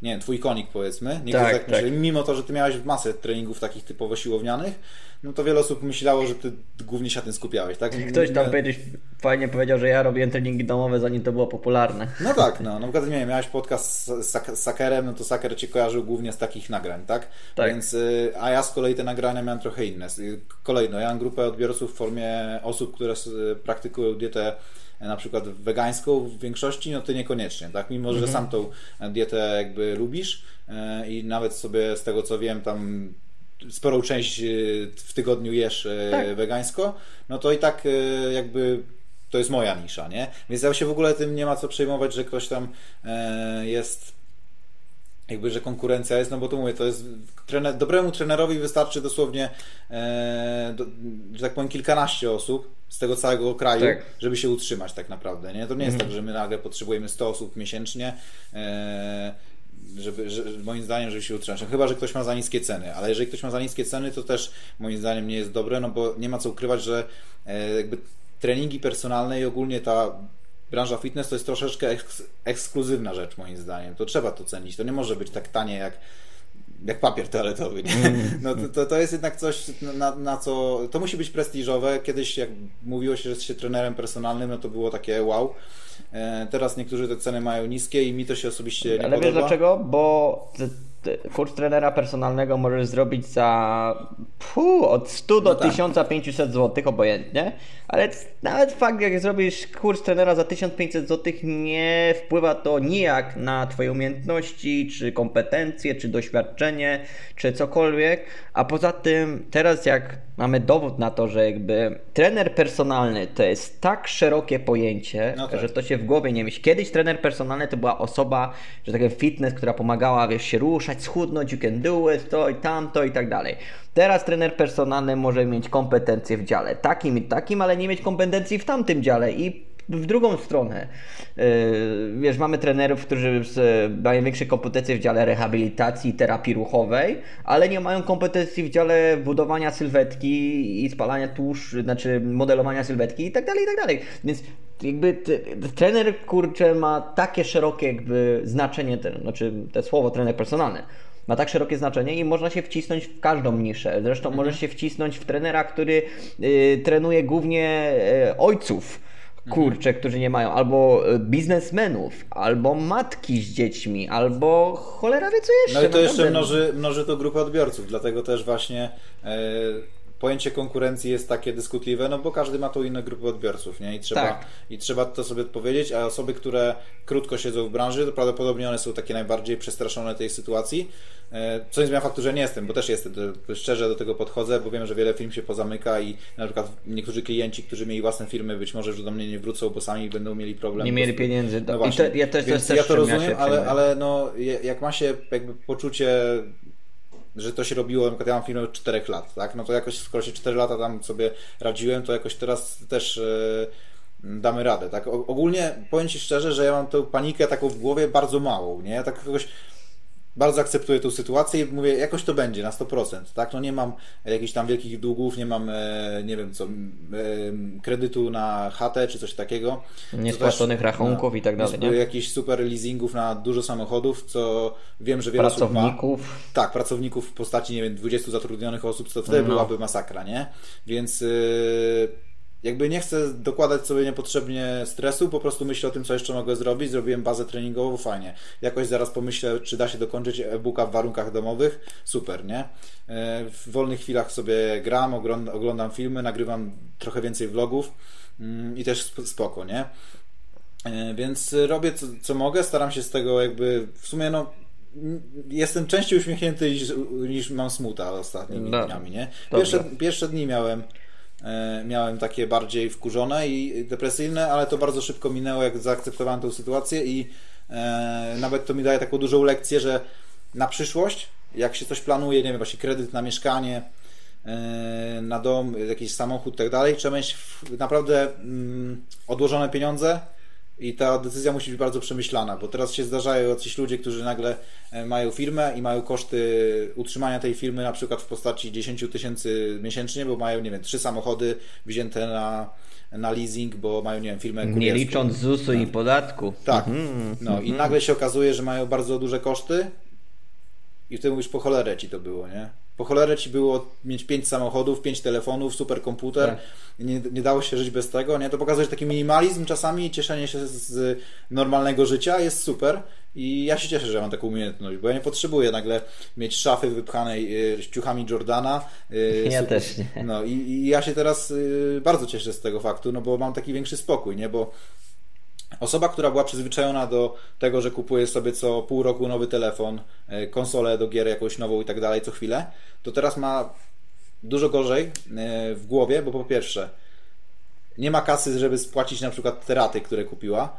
nie wiem, twój konik powiedzmy. tak, tak, tak. Mimo to, że ty miałeś masę treningów takich typowo siłownianych, no to wiele osób myślało, że ty głównie się na tym skupiałeś, tak? Ktoś tam kiedyś fajnie powiedział, że ja robiłem treningi domowe, zanim to było popularne. No tak, no. Na przykład nie wiem, miałeś podcast z, Sakerem, no to Saker cię kojarzył głównie z takich nagrań, tak? tak? Więc, y, a ja z kolei te nagrania miałem trochę inne. Kolejno, ja mam grupę odbiorców w formie osób, które praktykują dietę na przykład wegańską w większości, no ty niekoniecznie, tak? Mimo, że mhm. sam tą dietę jakby lubisz e, i nawet sobie z tego co wiem tam sporą część e, w tygodniu jesz e, tak. wegańsko, no to i tak jakby to jest moja nisza, nie? Więc ja się w ogóle tym nie ma co przejmować, że ktoś tam jest jakby, że konkurencja jest, no bo tu mówię, to jest trener, dobremu trenerowi wystarczy dosłownie e, do, że tak powiem kilkanaście osób z tego całego kraju, tak. żeby się utrzymać tak naprawdę, nie? To nie jest mhm. tak, że my nagle potrzebujemy 100 osób miesięcznie e, żeby, że, moim zdaniem, żeby się utrzymać. No, chyba, że ktoś ma za niskie ceny, ale jeżeli ktoś ma za niskie ceny, to też moim zdaniem nie jest dobre, no bo nie ma co ukrywać, że e, jakby treningi personalne i ogólnie ta branża fitness to jest troszeczkę eks ekskluzywna rzecz moim zdaniem. To trzeba to cenić. To nie może być tak tanie jak jak papier toaletowy. Nie? Mm. No to, to, to jest jednak coś, na, na, co. To musi być prestiżowe. Kiedyś, jak mówiło się, że jest się trenerem personalnym, no to było takie wow. E, teraz niektórzy te ceny mają niskie i mi to się osobiście nie Ale podoba. Ale wiesz dlaczego? Bo kurs trenera personalnego możesz zrobić za od 100 do no tak. 1500 zł obojętnie, ale nawet fakt jak zrobisz kurs trenera za 1500 zł nie wpływa to nijak na twoje umiejętności, czy kompetencje, czy doświadczenie, czy cokolwiek, a poza tym teraz jak mamy dowód na to, że jakby trener personalny to jest tak szerokie pojęcie, no tak. że to się w głowie nie mieści. Kiedyś trener personalny to była osoba, że tak fitness, która pomagała, wiesz, się ruszać, schudnąć, you can do it, to i tamto i tak dalej. Teraz trener personalny może mieć kompetencje w dziale takim i takim, ale nie mieć kompetencji w tamtym dziale i w drugą stronę. Yy, wiesz, mamy trenerów, którzy mają większe kompetencje w dziale rehabilitacji, terapii ruchowej, ale nie mają kompetencji w dziale budowania sylwetki i spalania tłuszcz, znaczy modelowania sylwetki i tak dalej, i tak dalej. Więc jakby trener kurczę ma takie szerokie jakby znaczenie, znaczy te słowo trener personalny ma tak szerokie znaczenie i można się wcisnąć w każdą niszę. Zresztą mhm. możesz się wcisnąć w trenera, który y, trenuje głównie y, ojców kurcze, którzy nie mają, albo e, biznesmenów, albo matki z dziećmi, albo cholera wie co jeszcze. No i to jeszcze mnoży, mnoży to grupę odbiorców, dlatego też właśnie e, pojęcie konkurencji jest takie dyskutliwe, no bo każdy ma tu inne grupy odbiorców, nie? I trzeba, tak. i trzeba to sobie powiedzieć, a osoby, które krótko siedzą w branży, to prawdopodobnie one są takie najbardziej przestraszone tej sytuacji, e, co nie zmienia faktu, że nie jestem, bo też jestem, szczerze do tego podchodzę, bo wiem, że wiele firm się pozamyka i na przykład niektórzy klienci, którzy mieli własne firmy, być może już do mnie nie wrócą, bo sami będą mieli problem. Nie mieli pieniędzy. No właśnie. I ja też, Więc też ja to rozumiem, ale, ale no, jak ma się jakby poczucie że to się robiło, na ja mam firmę od 4 lat, tak? No to jakoś skoro się 4 lata tam sobie radziłem, to jakoś teraz też yy, damy radę, tak? Ogólnie powiem Ci szczerze, że ja mam tę panikę taką w głowie bardzo małą, nie? Tak jakoś bardzo akceptuję tą sytuację i mówię, jakoś to będzie na 100%, tak? No nie mam jakichś tam wielkich długów, nie mam, e, nie wiem co, e, kredytu na chatę czy coś takiego. Niespłaconych rachunków no, i tak dalej, nie? Jakichś super leasingów na dużo samochodów, co wiem, że wiele Pracowników. Osób ma. Tak, pracowników w postaci, nie wiem, 20 zatrudnionych osób, co wtedy no. byłaby masakra, nie? Więc... Yy, jakby nie chcę dokładać sobie niepotrzebnie stresu, po prostu myślę o tym, co jeszcze mogę zrobić. Zrobiłem bazę treningową, fajnie. Jakoś zaraz pomyślę, czy da się dokończyć e-booka w warunkach domowych. Super, nie? E, w wolnych chwilach sobie gram, oglądam filmy, nagrywam trochę więcej vlogów mm, i też spoko, nie? E, więc robię co, co mogę, staram się z tego jakby w sumie no jestem częściej uśmiechnięty niż, niż mam smuta ostatnimi no, dniami, nie? Pierwsze, pierwsze dni miałem miałem takie bardziej wkurzone i depresyjne, ale to bardzo szybko minęło, jak zaakceptowałem tę sytuację i e, nawet to mi daje taką dużą lekcję, że na przyszłość, jak się coś planuje, nie wiem, właśnie kredyt na mieszkanie, e, na dom, jakiś samochód i tak dalej, trzeba mieć naprawdę mm, odłożone pieniądze, i ta decyzja musi być bardzo przemyślana, bo teraz się zdarzają jacyś ludzie, którzy nagle e, mają firmę i mają koszty utrzymania tej firmy na przykład w postaci 10 tysięcy miesięcznie, bo mają, nie wiem, trzy samochody wzięte na, na leasing, bo mają, nie wiem, firmę kurierską. Nie licząc ZUS-u i podatku. Tak. Mhm. No i nagle się okazuje, że mają bardzo duże koszty i wtedy mówisz, po cholerę ci to było, nie? Po cholerę ci było mieć pięć samochodów, pięć telefonów, super komputer. Tak. Nie, nie dało się żyć bez tego, nie? To pokazuje, że taki minimalizm czasami i cieszenie się z normalnego życia jest super. I ja się cieszę, że mam taką umiejętność, bo ja nie potrzebuję nagle mieć szafy wypchanej y, ciuchami Jordana. Y, ja też nie. No i, i, ja się teraz y, bardzo cieszę z tego faktu, no bo mam taki większy spokój, nie? Bo Osoba, która była przyzwyczajona do tego, że kupuje sobie co pół roku nowy telefon, e, konsolę do gier jakąś nową i tak dalej co chwilę, to teraz ma dużo gorzej e, w głowie, bo po pierwsze nie ma kasy, żeby spłacić na przykład te raty, które kupiła.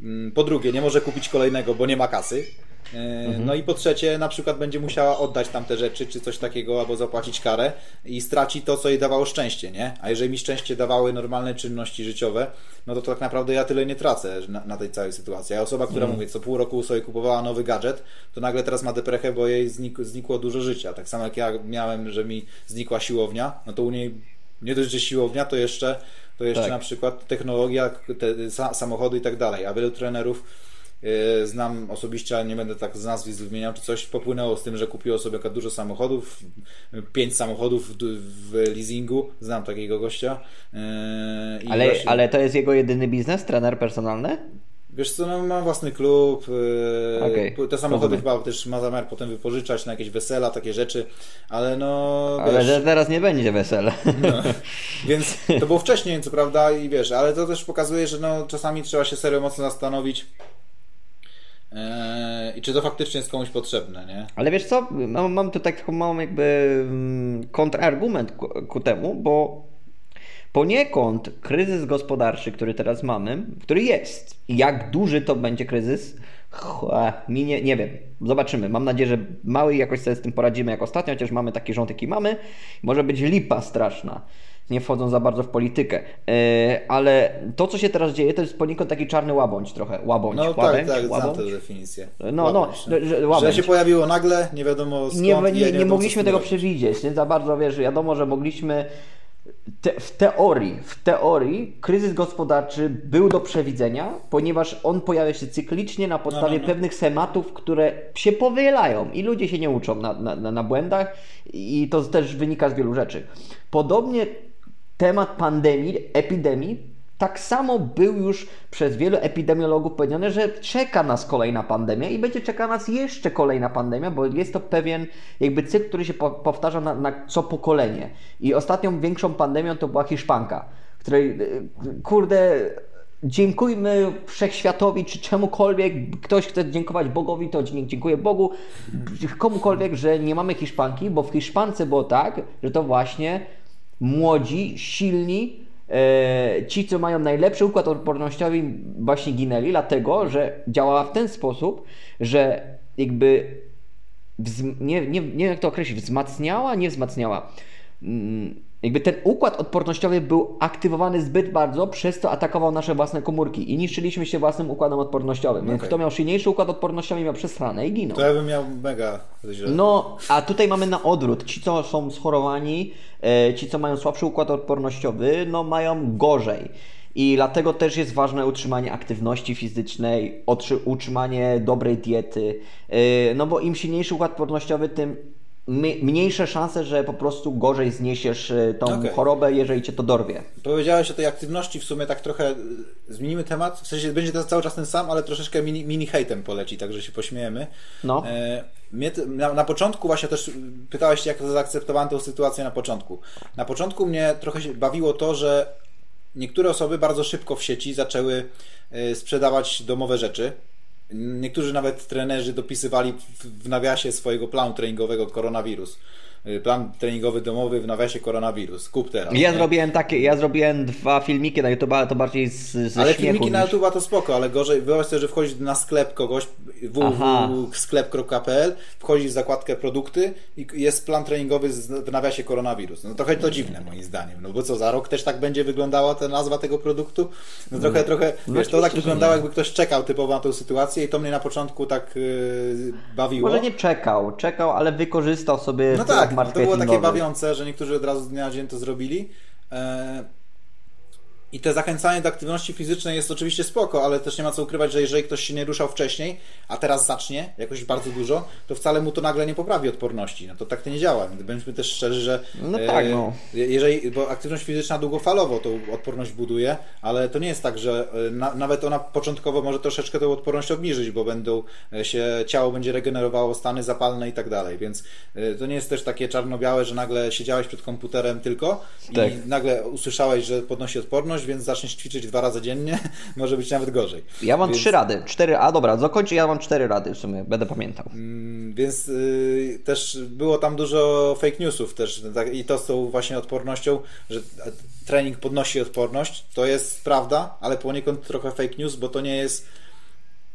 Mm, po drugie, nie może kupić kolejnego, bo nie ma kasy. E, mhm. No i po trzecie, na przykład będzie musiała oddać tamte rzeczy, czy coś takiego, albo zapłacić karę i straci to, co jej dawało szczęście, nie? A jeżeli mi szczęście dawały normalne czynności życiowe, no to, to tak naprawdę ja tyle nie tracę na, na tej całej sytuacji. A osoba, która, mhm. mówię, co pół roku sobie kupowała nowy gadżet, to nagle teraz ma deprechę, bo jej znik, znikło dużo życia. Tak samo jak ja miałem, że mi znikła siłownia, no to u niej nie dość, że siłownia, to jeszcze, to jeszcze tak. na przykład technologia, te, samochody i tak dalej. A wielu trenerów znam osobiście, ale nie będę tak z nazwisk wymieniał, czy coś popłynęło z tym, że kupiło sobie dużo samochodów, pięć samochodów w leasingu, znam takiego gościa. E, ale, właśnie... ale to jest jego jedyny biznes, trener personalny? Wiesz co, no, ma własny klub, e, okay. te samochody Rozumiem. chyba też ma zamiar potem wypożyczać na jakieś wesela, takie rzeczy, ale no... Ale że teraz nie będzie wesela. No, więc to było wcześniej, co prawda, i wiesz, ale to też pokazuje, że no, czasami trzeba się serio mocno zastanowić, I czy to faktycznie jest komuś potrzebne, nie? Ale wiesz co, mam, mam tu taką małą jakby mm, kontrargument ku, ku temu, bo poniekąd kryzys gospodarczy, który teraz mamy, który jest, jak duży to będzie kryzys, minie, nie wiem, zobaczymy. Mam nadzieję, że mały jakoś sobie z tym poradzimy jak ostatnio, chociaż mamy taki rząd, jaki mamy. Może być lipa straszna nie wchodzą za bardzo w politykę. E, ale to, co się teraz dzieje, to jest poniekąd taki czarny łabądź trochę. Łabądź, no łabędź, tak, tak, łabądź. tę definicję. No, no, że, łabędź. że się pojawiło nagle, nie wiadomo skąd. Nie, nie, nie, nie mogliśmy tego przewidzieć, nie za bardzo, wiesz, wiadomo, że mogliśmy te, w teorii, w teorii kryzys gospodarczy był do przewidzenia, ponieważ on pojawia się cyklicznie na podstawie no, no, no. pewnych schematów, które się powielają i ludzie się nie uczą na, na, na błędach i to też wynika z wielu rzeczy. Podobnie temat pandemii, epidemii, tak samo był już przez wielu epidemiologów powiedziane, że czeka nas kolejna pandemia i będzie czeka nas jeszcze kolejna pandemia, bo jest to pewien jakby cykl, który się powtarza na, na co pokolenie. I ostatnią większą pandemią to była Hiszpanka, której y, kurde dziękujmy wszechświatowi, czy czemukolwiek, ktoś chce dziękować Bogowi, to dziękuję Bogu, komukolwiek, że nie mamy Hiszpanki, bo w Hiszpance było tak, że to właśnie młodzi, silni, e, ci, co mają najlepszy układ odpornościowy, właśnie ginęli, dlatego że działała w ten sposób, że jakby nie, nie, nie wiem jak to określić, wzmacniała, nie wzmacniała. Jakby ten układ odpornościowy był aktywowany zbyt bardzo, przez co atakował nasze własne komórki i niszczyliśmy się własnym układem odpornościowym. Więc Okej. kto miał silniejszy układ odpornościowy, miał przesrane i ginął. To ja bym miał mega źle. No, a tutaj mamy na odwrót. Ci, co są schorowani, e, ci, co mają słabszy układ odpornościowy, no mają gorzej. I dlatego też jest ważne utrzymanie aktywności fizycznej, utrzymanie dobrej diety. E, no bo im silniejszy układ odpornościowy, tym mniejsze szanse, że po prostu gorzej zniesiesz e, tą Okej. chorobę, jeżeli cię to dorwie. Powiedziałeś o tej aktywności, w sumie tak trochę y, zmienimy temat, w sensie będzie to cały czas ten sam, ale troszeczkę mini, mini hejtem poleci, także się pośmiejemy. No. E, mnie, na, na początku właśnie też y, pytałeś się, jak zaakceptowałem tę sytuację na początku. Na początku mnie trochę się bawiło to, że niektóre osoby bardzo szybko w sieci zaczęły y, sprzedawać domowe rzeczy. Niektórzy nawet trenerzy dopisywali w, nawiasie swojego planu treningowego koronawirus. Y, Plan treningowy domowy w nawiasie koronawirus. Kup teraz. Ja nie? zrobiłem takie, ja zrobiłem dwa filmiki na YouTube, ale to bardziej z, ze Ale filmiki na niż- YouTube to spoko, ale gorzej, wyobraź sobie, że wchodzisz na sklep kogoś, www.sklep.pl, wchodzisz w zakładkę produkty i jest plan treningowy w nawiasie koronawirus. No trochę to dziwne moim zdaniem, no bo co, za rok też tak będzie wyglądała ta nazwa tego produktu? No trochę, trochę, No wiesz, to tak wyglądało jakby ktoś czekał typowo na tę sytuację i to mnie na początku tak yy, bawiło. Może nie czekał, czekał, ale wykorzystał sobie No wpływ tak, to było takie bawiące, że niektórzy od razu z dnia na dzień to zrobili. E, I te zachęcanie do aktywności fizycznej jest oczywiście spoko, ale też nie ma co ukrywać, że jeżeli ktoś się nie ruszał wcześniej, a teraz zacznie jakoś bardzo dużo, to wcale mu to nagle nie poprawi odporności. No to tak to nie działa. Bądźmy też szczerzy, że No tak, no. jeżeli, bo aktywność fizyczna długofalowo tą odporność buduje, ale to nie jest tak, że e, na, nawet ona początkowo może troszeczkę tą odporność obniżyć, bo będą e, się, ciało będzie regenerowało stany zapalne i tak dalej, więc e, to nie jest też takie czarno-białe, że nagle siedziałeś przed komputerem tylko Tak. i nagle usłyszałeś, że podnosi odporność, więc zaczniesz ćwiczyć dwa razy dziennie, może być nawet gorzej. Ja mam Więc- trzy rady. Cztery, a dobra, zakończę, ja mam cztery rady w sumie, będę pamiętał. Mm, Więc y, też było tam dużo fake newsów też tak, i to z tą właśnie odpornością, że trening podnosi odporność, to jest prawda, ale poniekąd trochę fake news, bo to nie jest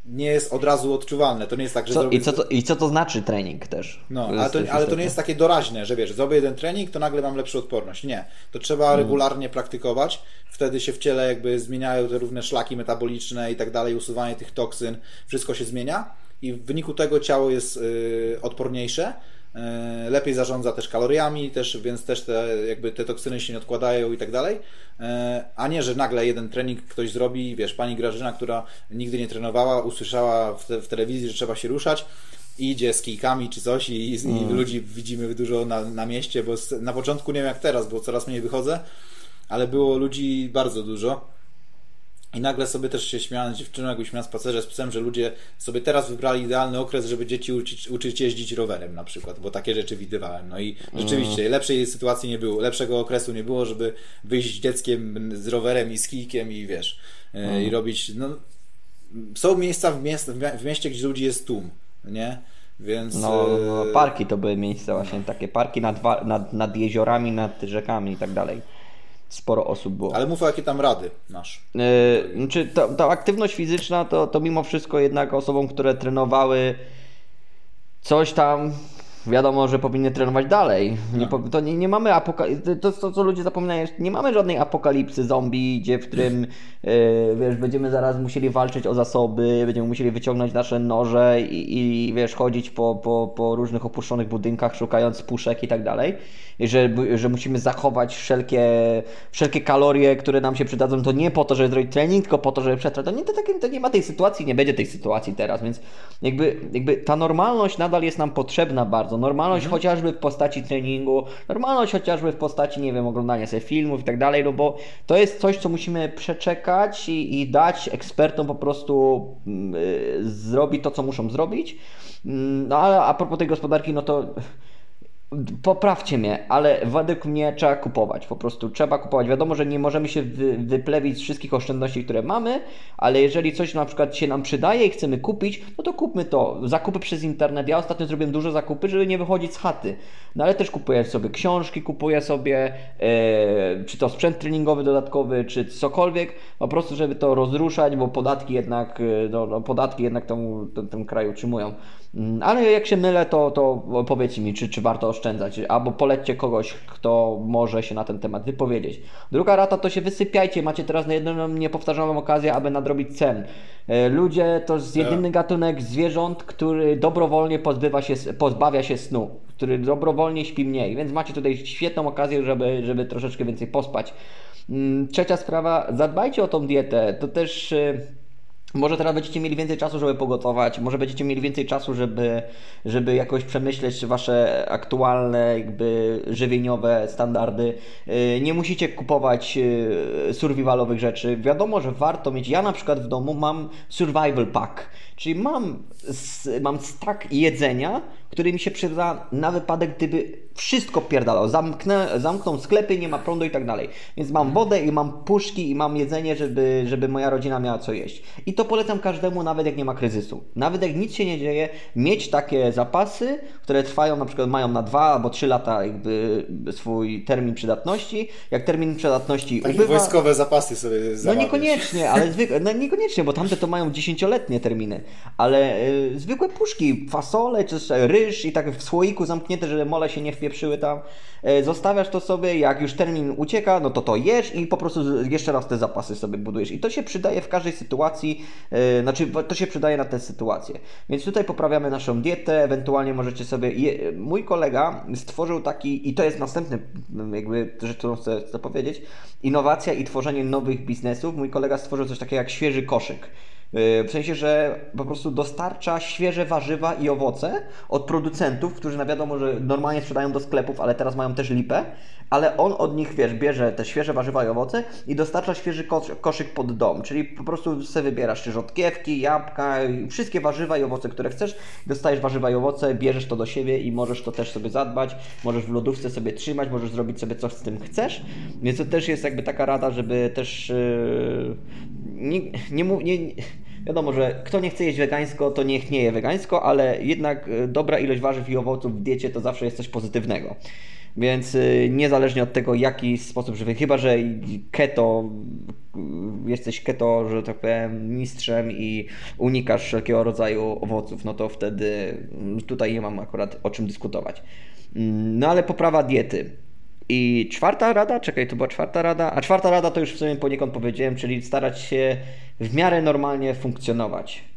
nie jest od razu odczuwalne. To nie jest tak, że Co, zrobię... i, co to, I co to znaczy trening też? No, ale to, ale to nie jest takie doraźne, że wiesz, zrobię jeden trening, to nagle mam lepszą odporność. Nie. To trzeba Mm. regularnie praktykować. Wtedy się w ciele jakby zmieniają te różne szlaki metaboliczne i tak dalej, usuwanie tych toksyn, wszystko się zmienia i w wyniku tego ciało jest y, odporniejsze. Y, Lepiej zarządza też kaloriami, też, więc też te, jakby te toksyny się nie odkładają i tak dalej. Y, A nie, że nagle jeden trening ktoś zrobi, wiesz, pani Grażyna, która nigdy nie trenowała, usłyszała w, te, w telewizji, że trzeba się ruszać, idzie z kijkami czy coś i, i Mm. ludzi widzimy dużo na, na mieście, bo na początku nie wiem jak teraz, bo coraz mniej wychodzę, ale było ludzi bardzo dużo. I nagle sobie też się śmiałem z dziewczyną, jak byliśmy na spacerze z psem, że ludzie sobie teraz wybrali idealny okres, żeby dzieci uczyć, uczyć jeździć rowerem na przykład, bo takie rzeczy widywałem. No i rzeczywiście lepszej sytuacji nie było, lepszego okresu nie było, żeby wyjść z dzieckiem z rowerem i z kijkiem i wiesz, e, i robić, no są miejsca w, miast, w mieście, gdzie ludzi jest tłum, nie? Więc No, e, parki to były miejsca właśnie, takie parki nad, nad, nad jeziorami, nad rzekami i tak dalej. Sporo osób było. ale mów o jakie tam rady masz. Yy, znaczy, ta, ta aktywność fizyczna to, to mimo wszystko jednak osobom, które trenowały coś tam, wiadomo, że powinny trenować dalej. Nie, po- to nie, nie mamy apoka- to, to, co ludzie zapominają, nie mamy żadnej apokalipsy zombie, gdzie w którym yy, wiesz, będziemy zaraz musieli walczyć o zasoby, będziemy musieli wyciągnąć nasze noże i, i wiesz, chodzić po, po, po różnych opuszczonych budynkach, szukając puszek i tak dalej. Że, że musimy zachować wszelkie, wszelkie kalorie, które nam się przydadzą, to nie po to, żeby zrobić trening, tylko po to, żeby przetrwać. To nie, to, to nie ma tej sytuacji, nie będzie tej sytuacji teraz, więc jakby, jakby ta normalność nadal jest nam potrzebna bardzo. Normalność chociażby w postaci treningu, normalność chociażby w postaci, nie wiem, oglądania sobie filmów i tak dalej, no bo to jest coś, co musimy przeczekać i, i dać ekspertom po prostu mm, y, zrobić to, co muszą zrobić. Mm, No ale a propos tej gospodarki, no to Poprawcie mnie, ale według mnie trzeba kupować. Po prostu trzeba kupować. Wiadomo, że nie możemy się wy, wyplewić z wszystkich oszczędności, które mamy, ale jeżeli coś na przykład się nam przydaje i chcemy kupić, no to kupmy to. Zakupy przez internet. Ja ostatnio zrobiłem dużo zakupy, żeby nie wychodzić z chaty. No ale też kupuję sobie książki, kupuję sobie e, czy to sprzęt treningowy dodatkowy, czy cokolwiek, po prostu, żeby to rozruszać, bo podatki jednak, e, no, no, podatki jednak tą, ten, ten kraj utrzymują. Mm, Ale jak się mylę, to, to powiedzcie mi, czy, czy warto oszczędzać albo polećcie kogoś, kto może się na ten temat wypowiedzieć. Druga rata to się wysypiajcie, macie teraz na jedną niepowtarzalną okazję, aby nadrobić sen. E, Ludzie to jest jedyny gatunek zwierząt, który dobrowolnie pozbywa się, pozbawia się snu, który dobrowolnie śpi mniej, więc macie tutaj świetną okazję, żeby, żeby troszeczkę więcej pospać. Mm, Trzecia sprawa, zadbajcie o tą dietę. To też e, może teraz będziecie mieli więcej czasu, żeby pogotować, może będziecie mieli więcej czasu, żeby, żeby jakoś przemyśleć wasze aktualne, jakby żywieniowe standardy. Yy, Nie musicie kupować yy, survivalowych rzeczy. Wiadomo, że warto mieć. Ja na przykład w domu mam survival pack, czyli mam, mam stack jedzenia, który mi się przyda na wypadek, gdyby wszystko pierdalał. Zamknę, zamkną sklepy, nie ma prądu i tak dalej. Więc mam wodę i mam puszki i mam jedzenie, żeby, żeby moja rodzina miała co jeść. I to polecam każdemu, nawet jak nie ma kryzysu. Nawet jak nic się nie dzieje, mieć takie zapasy, które trwają, na przykład mają na dwa albo trzy lata jakby swój termin przydatności. Jak termin przydatności Takie ubywa... wojskowe zapasy sobie No zamawiać. niekoniecznie, ale zwykłe, no niekoniecznie, bo tamte to mają dziesięcioletnie terminy, ale y, zwykłe puszki, fasole czy ryż i tak w słoiku zamknięte, żeby mole się nie wpieprzyły tam, y, zostawiasz to sobie, jak już termin ucieka, no to to jesz i po prostu jeszcze raz te zapasy sobie budujesz i to się przydaje w każdej sytuacji, znaczy to się przydaje na tę sytuację, więc tutaj poprawiamy naszą dietę, ewentualnie możecie sobie, mój kolega stworzył taki, i to jest następny jakby rzecz, którą chcę, chcę powiedzieć, innowacja i tworzenie nowych biznesów. Mój kolega stworzył coś takiego jak świeży koszyk. Yy, W sensie, że po prostu dostarcza świeże warzywa i owoce od producentów, którzy na wiadomo, że normalnie sprzedają do sklepów, ale teraz mają też lipę, ale on od nich, wiesz, bierze te świeże warzywa i owoce i dostarcza świeży kosz, koszyk pod dom, czyli po prostu sobie wybierasz czy rzodkiewki, jabłka, wszystkie warzywa i owoce, które chcesz, dostajesz warzywa i owoce, bierzesz to do siebie i możesz to też sobie zadbać, możesz w lodówce sobie trzymać, możesz zrobić sobie coś z tym chcesz, więc to też jest jakby taka rada, żeby też yy, nie, nie, nie, nie Wiadomo, że kto nie chce jeść wegańsko, to niech nie je wegańsko, ale jednak y, dobra ilość warzyw i owoców w diecie to zawsze jest coś pozytywnego. Więc y, niezależnie od tego, jaki sposób żywy, chyba że keto, y, jesteś keto, że tak powiem, mistrzem i unikasz wszelkiego rodzaju owoców, no to wtedy mm, tutaj nie mam akurat o czym dyskutować. Mm, No ale poprawa diety. I czwarta rada, czekaj, to była czwarta rada, a czwarta rada to już w sumie poniekąd powiedziałem, czyli starać się w miarę normalnie funkcjonować.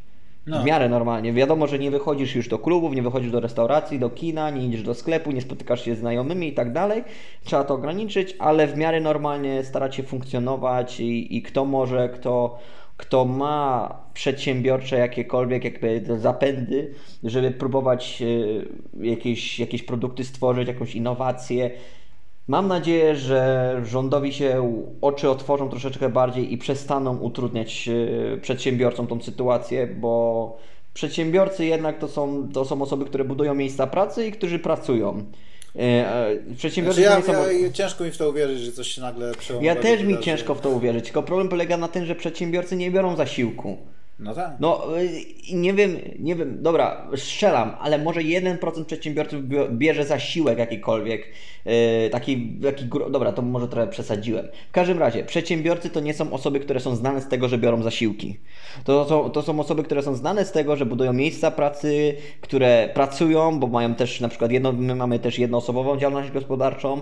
No. W miarę normalnie. Wiadomo, że nie wychodzisz już do klubów, nie wychodzisz do restauracji, do kina, nie idziesz do sklepu, nie spotykasz się z znajomymi i tak dalej. Trzeba to ograniczyć, ale w miarę normalnie starać się funkcjonować i, i kto może, kto, kto ma przedsiębiorcze jakiekolwiek jakby zapędy, żeby próbować e, jakieś, jakieś produkty stworzyć, jakąś innowację. Mam nadzieję, że rządowi się oczy otworzą troszeczkę bardziej i przestaną utrudniać e, przedsiębiorcom tą sytuację, bo przedsiębiorcy jednak to są, to są osoby, które budują miejsca pracy i którzy pracują. E, e, Przedsiębiorcy Znaczy ja, nie są... ja, ciężko mi w to uwierzyć, że coś się nagle Ja przełomowego też mi ciężko w to uwierzyć, tylko problem polega na tym, że przedsiębiorcy nie biorą zasiłku. No tak. No, y, nie wiem, nie wiem, dobra, strzelam, ale może 1% przedsiębiorców bio- bierze zasiłek jakikolwiek, yy, taki, taki, dobra, to może trochę przesadziłem. W każdym razie, przedsiębiorcy to nie są osoby, które są znane z tego, że biorą zasiłki. To są, to są osoby, które są znane z tego, że budują miejsca pracy, które pracują, bo mają też na przykład jedno, my mamy też jednoosobową działalność gospodarczą,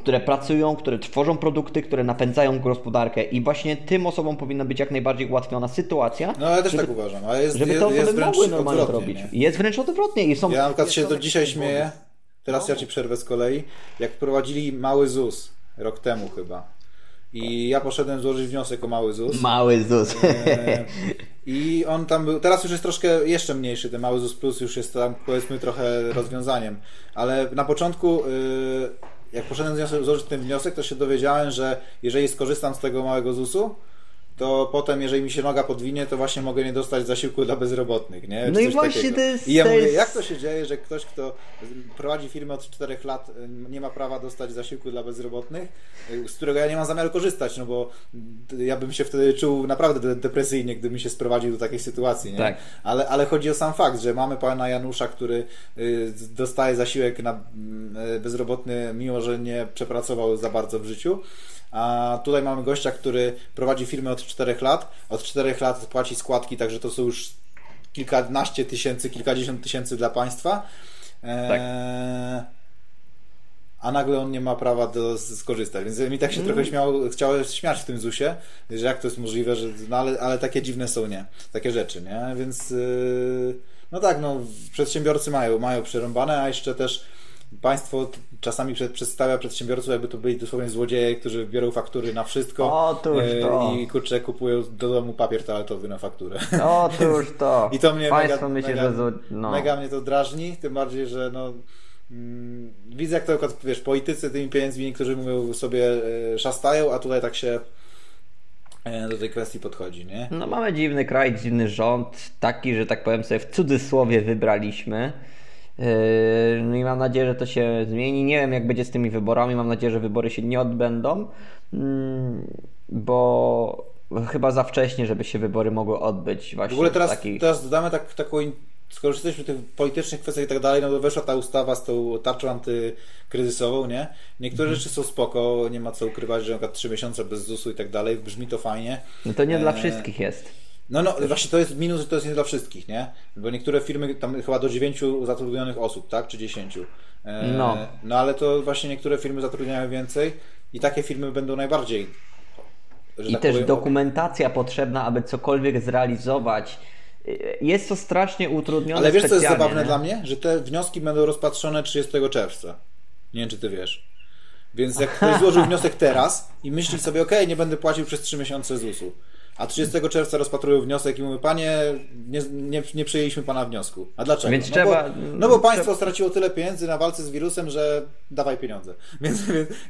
które pracują, które tworzą produkty, które napędzają gospodarkę i właśnie tym osobom powinna być jak najbardziej ułatwiona sytuacja, No ja też żeby- tak uważam, ale jest, żeby te jest, jest wręcz mogły normalnie to robić. nie? Jest wręcz odwrotnie i są... Ja na przykład się do dzisiaj śmieję, teraz ja Ci przerwę z kolei, jak wprowadzili mały ZUS, rok temu chyba. I ja poszedłem złożyć wniosek o mały ZUS. Mały ZUS. E, I on tam był, teraz już jest troszkę jeszcze mniejszy, ten mały ZUS Plus już jest tam powiedzmy trochę rozwiązaniem, ale na początku y, jak poszedłem złożyć ten wniosek, to się dowiedziałem, że jeżeli skorzystam z tego małego ZUS-u, to potem, jeżeli mi się noga podwinie, to właśnie mogę nie dostać zasiłku dla bezrobotnych, nie? Czy No i właśnie takiego. to jest- I ja mówię, jest- jak to się dzieje, że ktoś, kto prowadzi firmę od 4 lat, y, nie ma prawa dostać zasiłku dla bezrobotnych, y, z którego ja nie mam zamiaru korzystać, no bo ja bym się wtedy czuł naprawdę de- depresyjnie, gdybym się sprowadził do takiej sytuacji, nie? Tak. Ale, ale chodzi o sam fakt, że mamy pana Janusza, który y, dostaje zasiłek na mm, bezrobotny, mimo że nie przepracował za bardzo w życiu. A tutaj mamy gościa, który prowadzi firmę od 4 lat. Od 4 lat płaci składki, także to są już kilkanaście tysięcy, kilkadziesiąt tysięcy dla państwa. Eee, a nagle on nie ma prawa do skorzystać. Więc mi tak się trochę śmiało, chciało śmiać w tym ZUSie, że jak to jest możliwe, że, no ale, ale takie dziwne są, nie? Takie rzeczy, nie? Więc yy, no tak, no przedsiębiorcy mają, mają przerąbane, a jeszcze też państwo czasami przed, przedstawia przedsiębiorców, jakby to byli dosłownie złodzieje, którzy biorą faktury na wszystko Otóż e, to. i kurczę kupują do domu papier toaletowy na fakturę. Otóż to. I to mnie Państwo mega, myśli, mega, że... No. mega mnie to drażni, tym bardziej, że no mm, widzę jak to akurat, wiesz, politycy tymi pieniędzmi niektórzy mówią sobie e, szastają, a tutaj tak się e, do tej kwestii podchodzi, nie? No mamy dziwny kraj, dziwny rząd, taki, że tak powiem sobie w cudzysłowie wybraliśmy. Yy, No i mam nadzieję, że to się zmieni. Nie wiem, jak będzie z tymi wyborami. Mam nadzieję, że wybory się nie odbędą, mm, bo chyba za wcześnie, żeby się wybory mogły odbyć. Właśnie W ogóle teraz, takich... teraz dodamy tak, taką, skoro jesteśmy w tych politycznych kwestiach i tak dalej, no to weszła ta ustawa z tą tarczą antykryzysową, nie? Niektóre Mhm. rzeczy są spoko, nie ma co ukrywać, że na przykład 3 miesiące bez ZUS-u i tak dalej, brzmi to fajnie. No to nie dla E, wszystkich jest. No, no, właśnie to jest minus, że to jest nie dla wszystkich, nie? Bo niektóre firmy, tam chyba do 9 zatrudnionych osób, tak? Czy 10. E, No. No ale to właśnie niektóre firmy zatrudniają więcej i takie firmy będą najbardziej. że I tak też powiem, dokumentacja potrzebna, aby cokolwiek zrealizować. Yy, Jest to strasznie utrudnione Ale wiesz, co jest zabawne nie? dla mnie? Że te wnioski będą rozpatrzone 30 czerwca. Nie wiem, czy ty wiesz. Więc jak ktoś złożył wniosek teraz i myśli sobie, ok, nie będę płacił przez 3 miesiące ZUS-u, a 30 czerwca rozpatrują wniosek i mówią, panie, nie, nie, nie przyjęliśmy pana wniosku. A dlaczego? Więc no, trzeba- bo, no bo państwo trzeba- straciło tyle pieniędzy na walce z wirusem, że dawaj pieniądze. Więc,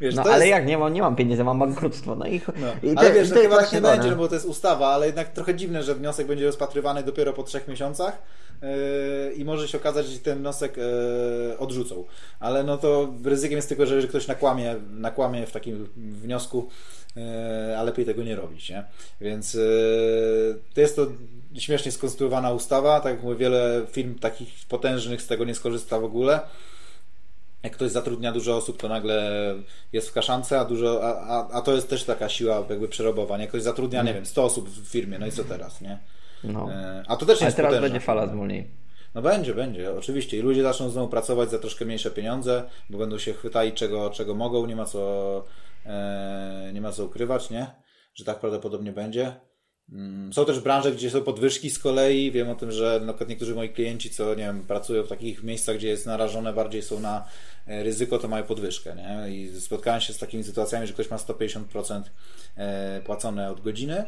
wiesz, No ale jest... jak nie mam, nie mam pieniędzy, mam bankructwo. No i, No. i ale te- wiesz, to no chyba tak nie będzie, no bo to jest ustawa, ale jednak trochę dziwne, że wniosek będzie rozpatrywany dopiero po trzech miesiącach yy, i może się okazać, że ten wniosek yy, odrzucą. Ale no to ryzykiem jest tylko, że jeżeli ktoś nakłamie, nakłamie w takim wniosku, a lepiej tego nie robić, nie? Więc yy, to jest to śmiesznie skonstruowana ustawa, tak jak mówię, wiele firm takich potężnych z tego nie skorzysta w ogóle jak ktoś zatrudnia dużo osób, to nagle jest w kaszance, a, dużo, a, a, a to jest też taka siła jakby przerobowa. Nie? Ktoś zatrudnia, nie wiem, 100 osób w firmie, no i co teraz, nie? No. E, A to też Ale jest teraz potężna będzie fala zwolnień. No będzie, będzie, oczywiście. I ludzie zaczną znowu pracować za troszkę mniejsze pieniądze, bo będą się chwytali czego, czego mogą, nie ma co, e, nie ma co ukrywać, nie? Że tak prawdopodobnie będzie. Mm, Są też branże, gdzie są podwyżki z kolei. Wiem o tym, że na przykład niektórzy moi klienci, co nie wiem, pracują w takich miejscach, gdzie jest narażone, bardziej są na e, ryzyko, to mają podwyżkę. Nie? I spotkałem się z takimi sytuacjami, że ktoś ma 150% e, płacone od godziny,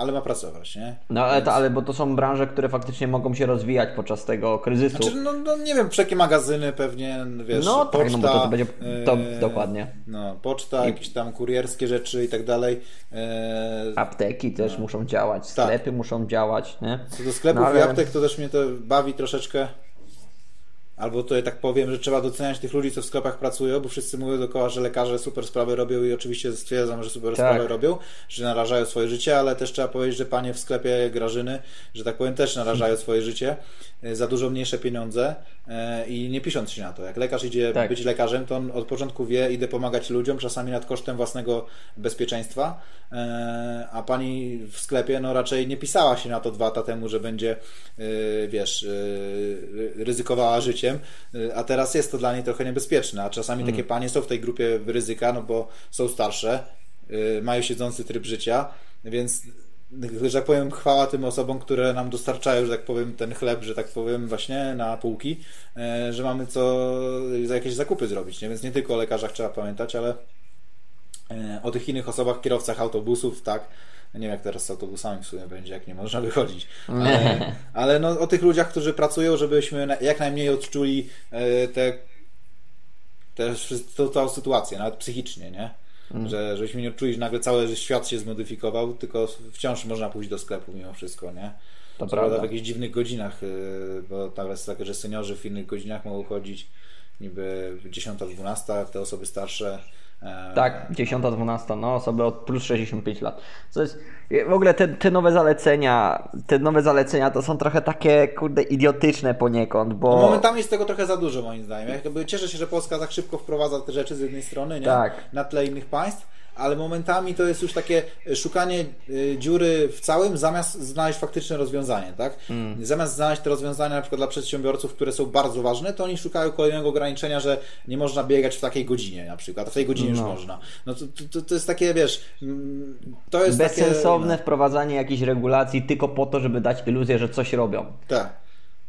ale ma pracować. Nie? No ale, Więc- to, ale bo to są branże, które faktycznie mogą się rozwijać podczas tego kryzysu. Znaczy, no, no nie wiem, wszelkie magazyny pewnie, wiesz, No poczta, tak, no bo to- to będzie- to e, dokładnie. No, poczta, jakieś tam kurierskie rzeczy i tak dalej. E, Apteki też muszą działać, Tak. sklepy muszą działać, nie? co do sklepów No, ale- i aptek, to też mnie to bawi troszeczkę. Albo to tak powiem, że trzeba doceniać tych ludzi, co w sklepach pracują, bo wszyscy mówią dookoła, że lekarze super sprawy robią i oczywiście stwierdzam, że super Tak. sprawy robią, że narażają swoje życie, ale też trzeba powiedzieć, że panie w sklepie Grażyny, że tak powiem, też narażają swoje życie e, za dużo mniejsze pieniądze e, i nie pisząc się na to. Jak lekarz idzie Tak. być lekarzem, to on od początku wie, idę pomagać ludziom, czasami nad kosztem własnego bezpieczeństwa, e, a pani w sklepie no raczej nie pisała się na to dwa lata temu, że będzie, wiesz, ryzykowała życiem, e, a teraz jest to dla niej trochę niebezpieczne, a czasami takie panie są w tej grupie ryzyka, no bo są starsze, e, mają siedzący tryb życia, więc że tak powiem, chwała tym osobom, które nam dostarczają, że tak powiem, ten chleb, że tak powiem, właśnie na półki, że mamy co za jakieś zakupy zrobić, nie? Więc nie tylko o lekarzach trzeba pamiętać, ale o tych innych osobach, kierowcach autobusów, tak? Nie wiem, jak teraz z autobusami w sumie będzie, jak nie można wychodzić. Ale, ale no, o tych ludziach, którzy pracują, żebyśmy jak najmniej odczuli e, te, te, tą całą sytuację, nawet psychicznie, nie? Że, żebyśmy nie odczuli, że nagle cały świat się zmodyfikował, tylko wciąż można pójść do sklepu mimo wszystko, nie? To Co prawda w jakichś dziwnych godzinach, yy, bo tam jest takie, że seniorzy w innych godzinach mogą chodzić niby 10-12, te osoby starsze. E, Tak, 10, 12, no osoby od plus 65 lat. Co jest, w ogóle te, te nowe zalecenia, te nowe zalecenia to są trochę takie, kurde, idiotyczne poniekąd, bo... No momentami jest tego trochę za dużo moim zdaniem. Ja jakby cieszę się, że Polska tak szybko wprowadza te rzeczy z jednej strony, nie? Tak. Na tle innych państw, ale momentami to jest już takie szukanie y, dziury w całym, zamiast znaleźć faktyczne rozwiązanie, tak? Mm. Zamiast znaleźć te rozwiązania na przykład dla przedsiębiorców, które są bardzo ważne, to oni szukają kolejnego ograniczenia, że nie można biegać w takiej godzinie na przykład, a w tej godzinie no. już można. No to, to, to, jest takie, wiesz, mm, to jest Bezsensowne takie, no. wprowadzanie jakichś regulacji tylko po to, żeby dać iluzję, że coś robią. Tak.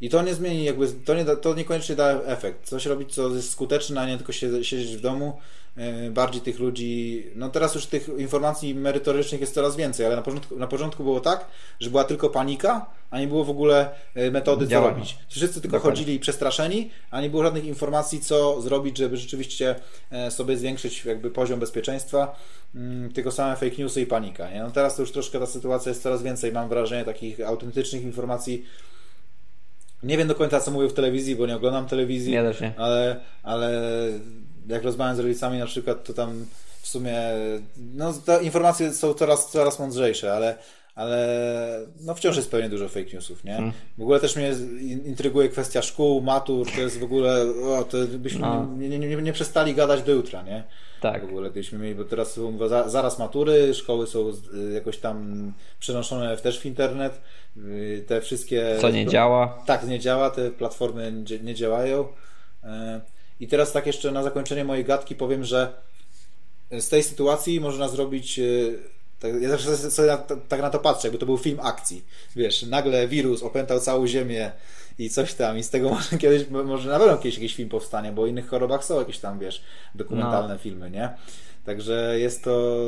I to nie zmieni, jakby, to, nie, to niekoniecznie da efekt. Coś robić, co jest skuteczne, a nie tylko siedzieć w domu. E, bardziej tych ludzi, no teraz już tych informacji merytorycznych jest coraz więcej, ale na początku, na początku było tak, że była tylko panika, a nie było w ogóle e, metody, co robić. Wszyscy tylko Dokładnie. chodzili przestraszeni, a nie było żadnych informacji, co zrobić, żeby rzeczywiście e, sobie zwiększyć jakby poziom bezpieczeństwa, mm, tylko same fake newsy i panika. Nie? No teraz to już troszkę ta sytuacja jest coraz więcej, mam wrażenie, takich autentycznych informacji nie wiem do końca, co mówię w telewizji, bo nie oglądam telewizji. Nie. Ale, ale jak rozmawiam z rodzicami na przykład, to tam w sumie no, te informacje są coraz, coraz mądrzejsze, ale, ale no wciąż jest pewnie dużo fake newsów, nie? Hmm. W ogóle też mnie intryguje kwestia szkół, matur, to jest w ogóle, o, to byśmy no. nie, nie, nie, nie, przestali gadać do jutra, nie? Tak. W ogóle gdybyśmy mieli, bo teraz są zaraz matury, szkoły są jakoś tam przenoszone też w internet, y, te wszystkie... Co nie działa? Tak, nie działa, te platformy nie, nie działają. I teraz tak jeszcze na zakończenie mojej gadki powiem, że z tej sytuacji można zrobić y, tak, ja zawsze sobie na, tak na to patrzę, jakby to był film akcji. Wiesz, nagle wirus opętał całą ziemię i coś tam i z tego może kiedyś, może na pewno kiedyś jakiś film powstanie, bo o innych chorobach są jakieś tam, wiesz, dokumentalne no. filmy, nie? Także jest to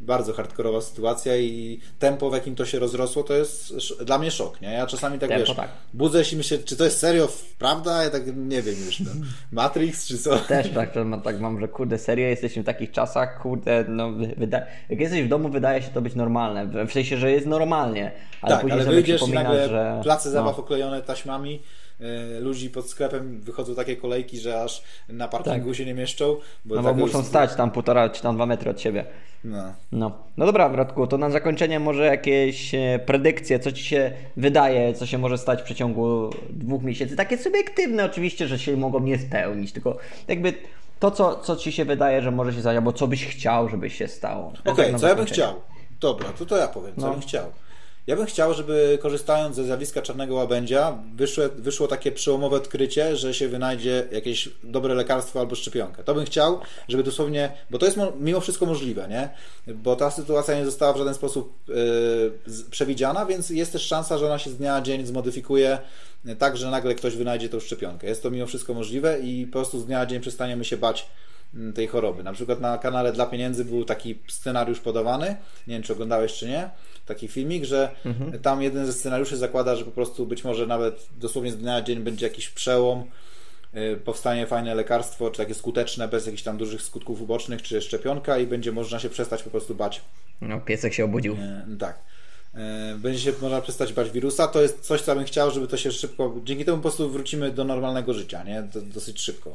bardzo hardkorowa sytuacja i tempo, w jakim to się rozrosło, to jest dla mnie szok, nie? Ja czasami tak, tempo, wiesz, tak. budzę się i myślę, czy to jest serio prawda? Ja tak nie wiem już, no. Matrix czy co? Też tak, tak mam, że kurde, serio, jesteśmy w takich czasach, kurde, no wyda... jak jesteś w domu, wydaje się to być normalne, w sensie, że jest normalnie, ale tak, później ale wyjdziesz i nagle że... place zabaw no. oklejone taśmami, ludzi pod sklepem wychodzą takie kolejki, że aż na parkingu tak. się nie mieszczą. Bo no bo muszą jest... stać tam półtora czy tam dwa metry od siebie. No. no. No dobra, Bratku, to na zakończenie może jakieś e, predykcje, co Ci się wydaje, co się może stać w przeciągu dwóch miesięcy. Takie subiektywne oczywiście, że się mogą nie spełnić, tylko jakby to, co, co Ci się wydaje, że może się stać, albo co byś chciał, żeby się stało. Okej, okay, co ja bym chciał? Dobra, to to ja powiem, co no. bym chciał. Ja bym chciał, żeby korzystając ze zjawiska czarnego łabędzia wyszło, wyszło takie przełomowe odkrycie, że się wynajdzie jakieś dobre lekarstwo albo szczepionkę. To bym chciał, żeby dosłownie, bo to jest mimo wszystko możliwe, nie? Bo ta sytuacja nie została w żaden sposób yy, przewidziana, więc jest też szansa, że ona się z dnia na dzień zmodyfikuje tak, że nagle ktoś wynajdzie tą szczepionkę. Jest to mimo wszystko możliwe i po prostu z dnia na dzień przestaniemy się bać tej choroby. Na przykład na kanale Dla Pieniędzy był taki scenariusz podawany, nie wiem czy oglądałeś czy nie, taki filmik, że mhm. tam jeden ze scenariuszy zakłada, że po prostu być może nawet dosłownie z dnia na dzień będzie jakiś przełom, y, powstanie fajne lekarstwo, czy takie skuteczne, bez jakichś tam dużych skutków ubocznych, czy szczepionka i będzie można się przestać po prostu bać. No, piesek się obudził. E, tak. E, będzie się można przestać bać wirusa. To jest coś, co bym chciał, żeby to się szybko. Dzięki temu po prostu wrócimy do normalnego życia, nie? dosyć szybko.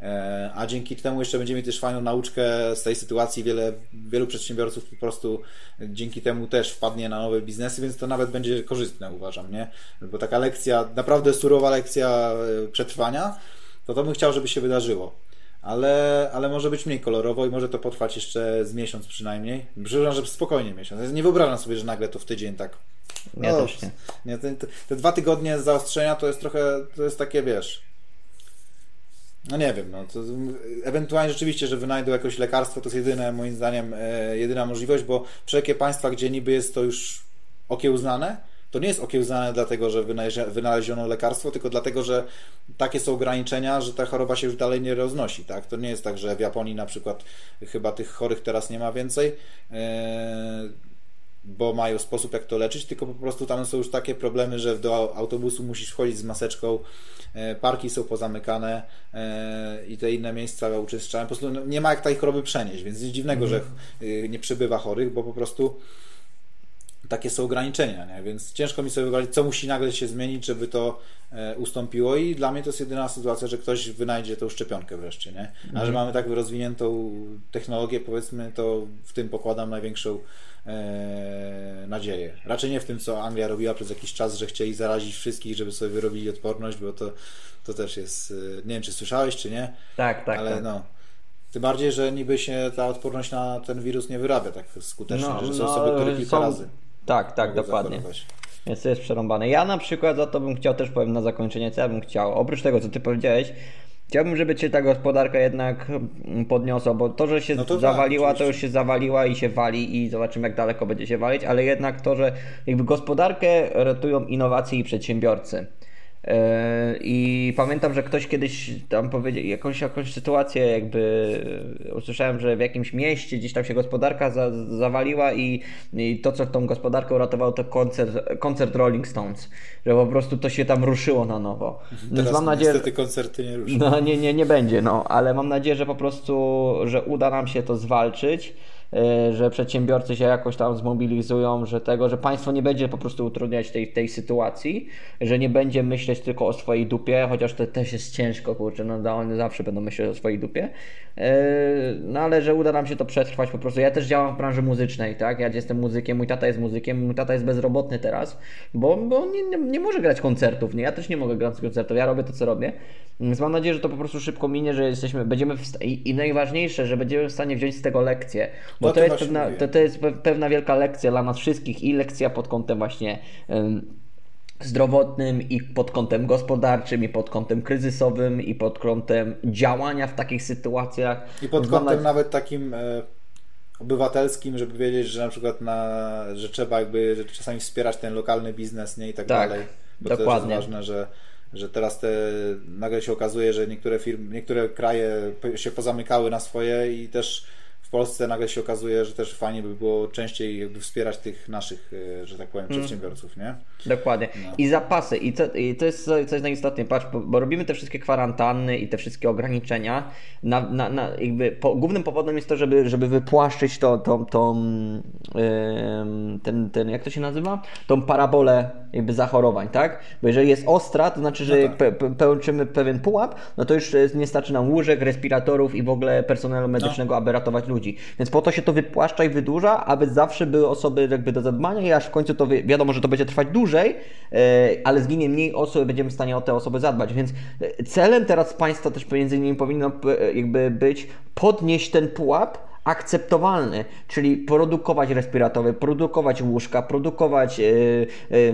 E, a dzięki temu jeszcze będziemy też fajną nauczkę z tej sytuacji. Wiele, wielu przedsiębiorców po prostu dzięki temu też wpadnie na nowe biznesy, więc to nawet będzie korzystne, uważam, nie? Bo taka lekcja, naprawdę surowa lekcja e, przetrwania, to to bym chciał, żeby się wydarzyło. Ale, ale może być mniej kolorowo i może to potrwać jeszcze z miesiąc przynajmniej. Przypuszczam, że spokojnie miesiąc. Nie wyobrażam sobie, że nagle to w tydzień tak. Ja no, też nie. nie te, te, dwa tygodnie zaostrzenia to jest trochę, to jest takie, wiesz, no nie wiem, no to ewentualnie rzeczywiście, że wynajdą jakieś lekarstwo, to jest jedyne, moim zdaniem, e, jedyna możliwość, bo wszelkie państwa, gdzie niby jest to już okiełznane, to nie jest okiełznane dlatego, że wynaleziono lekarstwo, tylko dlatego, że takie są ograniczenia, że ta choroba się już dalej nie roznosi. Tak? To nie jest tak, że w Japonii na przykład chyba tych chorych teraz nie ma więcej. E, bo mają sposób, jak to leczyć, tylko po prostu tam są już takie problemy, że do autobusu musisz wchodzić z maseczką, e, parki są pozamykane e, i te inne miejsca uczestniczałem. Po prostu no, nie ma jak tej choroby przenieść, więc nic dziwnego, mm. że y, nie przybywa chorych, bo po prostu takie są ograniczenia, nie? więc ciężko mi sobie wyobrazić, co musi nagle się zmienić, żeby to e, ustąpiło i dla mnie to jest jedyna sytuacja, że ktoś wynajdzie tą szczepionkę wreszcie, nie? A że mhm. mamy tak rozwiniętą technologię, powiedzmy, to w tym pokładam największą e, nadzieję. Raczej nie w tym, co Anglia robiła przez jakiś czas, że chcieli zarazić wszystkich, żeby sobie wyrobili odporność, bo to, to też jest, e, nie wiem, czy słyszałeś, czy nie? Tak, tak. Ale tak. no, Tym bardziej, że niby się ta odporność na ten wirus nie wyrabia tak skutecznie, No, że są no, osoby, które kilka są- razy Tak, tak, dokładnie. Więc to jest przerąbane. Ja na przykład za to bym chciał też powiem na zakończenie, co ja bym chciał. Oprócz tego, co ty powiedziałeś, chciałbym, żeby cię ta gospodarka jednak podniosła, bo to, że się No to tak, zawaliła, to oczywiście. już się zawaliła i się wali i zobaczymy, jak daleko będzie się walić, ale jednak to, że jakby gospodarkę ratują innowacje i przedsiębiorcy. Yy, I pamiętam, że ktoś kiedyś tam powiedział, jakąś, jakąś sytuację jakby yy, usłyszałem, że w jakimś mieście gdzieś tam się gospodarka za, zawaliła i, i to, co tą gospodarkę uratowało, to koncert, koncert Rolling Stones, że po prostu to się tam ruszyło na nowo. Więc Teraz mam nadzieję, niestety koncerty nie ruszą. no nie, nie, nie będzie, no, ale mam nadzieję, że po prostu, że uda nam się to zwalczyć, e, że przedsiębiorcy się jakoś tam zmobilizują, że tego, że państwo nie będzie po prostu utrudniać tej, tej sytuacji, że nie będzie myśleć tylko o swojej dupie, chociaż to też jest ciężko, kurczę, no da- one zawsze będą myśleć o swojej dupie, E, no ale że uda nam się to przetrwać po prostu. Ja też działam w branży muzycznej, tak, ja jestem muzykiem, mój tata jest muzykiem, mój tata jest bezrobotny teraz, bo, bo nie, nie, nie może grać koncertów, nie, ja też nie mogę grać koncertów, ja robię to, co robię, więc mam nadzieję, że to po prostu szybko minie, że jesteśmy, będziemy i, i najważniejsze, że będziemy w stanie wziąć z tego lekcję, bo to, to jest pewna, to, to jest pe- pewna wielka lekcja dla nas wszystkich i lekcja pod kątem właśnie zdrowotnym i pod kątem gospodarczym i pod kątem kryzysowym i pod kątem działania w takich sytuacjach. I pod kątem nawet takim e, obywatelskim, żeby wiedzieć, że na przykład na, że trzeba jakby czasami wspierać ten lokalny biznes, nie i tak, Tak, dalej. Bo dokładnie. to jest ważne, że, że teraz te nagle się okazuje, że niektóre firmy, niektóre kraje się pozamykały na swoje i też w Polsce nagle się okazuje, że też fajnie by było częściej jakby wspierać tych naszych, e, że tak powiem, Mm. przedsiębiorców, nie? Dokładnie. No. I zapasy. I to, I to jest co co jest najistotniejsze. Patrz, bo, bo robimy te wszystkie kwarantanny i te wszystkie ograniczenia. Na, na, na, jakby po, głównym powodem jest to, żeby, żeby wypłaszczyć to, tą, tą, ym, ten, ten, jak to się nazywa? Tą parabolę jakby zachorowań, tak? Bo jeżeli jest ostra, to znaczy, że No tak. pe, pełczymy pewien pułap, no to już nie starczy nam łóżek, respiratorów i w ogóle personelu medycznego, aby ratować ludzi. Więc po to się to wypłaszcza i wydłuża, aby zawsze były osoby jakby do zadbania i aż w końcu to wi- wiadomo, że to będzie trwać dłużej, e, ale zginie mniej osób, będziemy w stanie o te osoby zadbać. Więc e, celem teraz państwa też między innymi powinno jakby być podnieść ten pułap akceptowalny, czyli produkować respiratory, produkować łóżka, produkować e,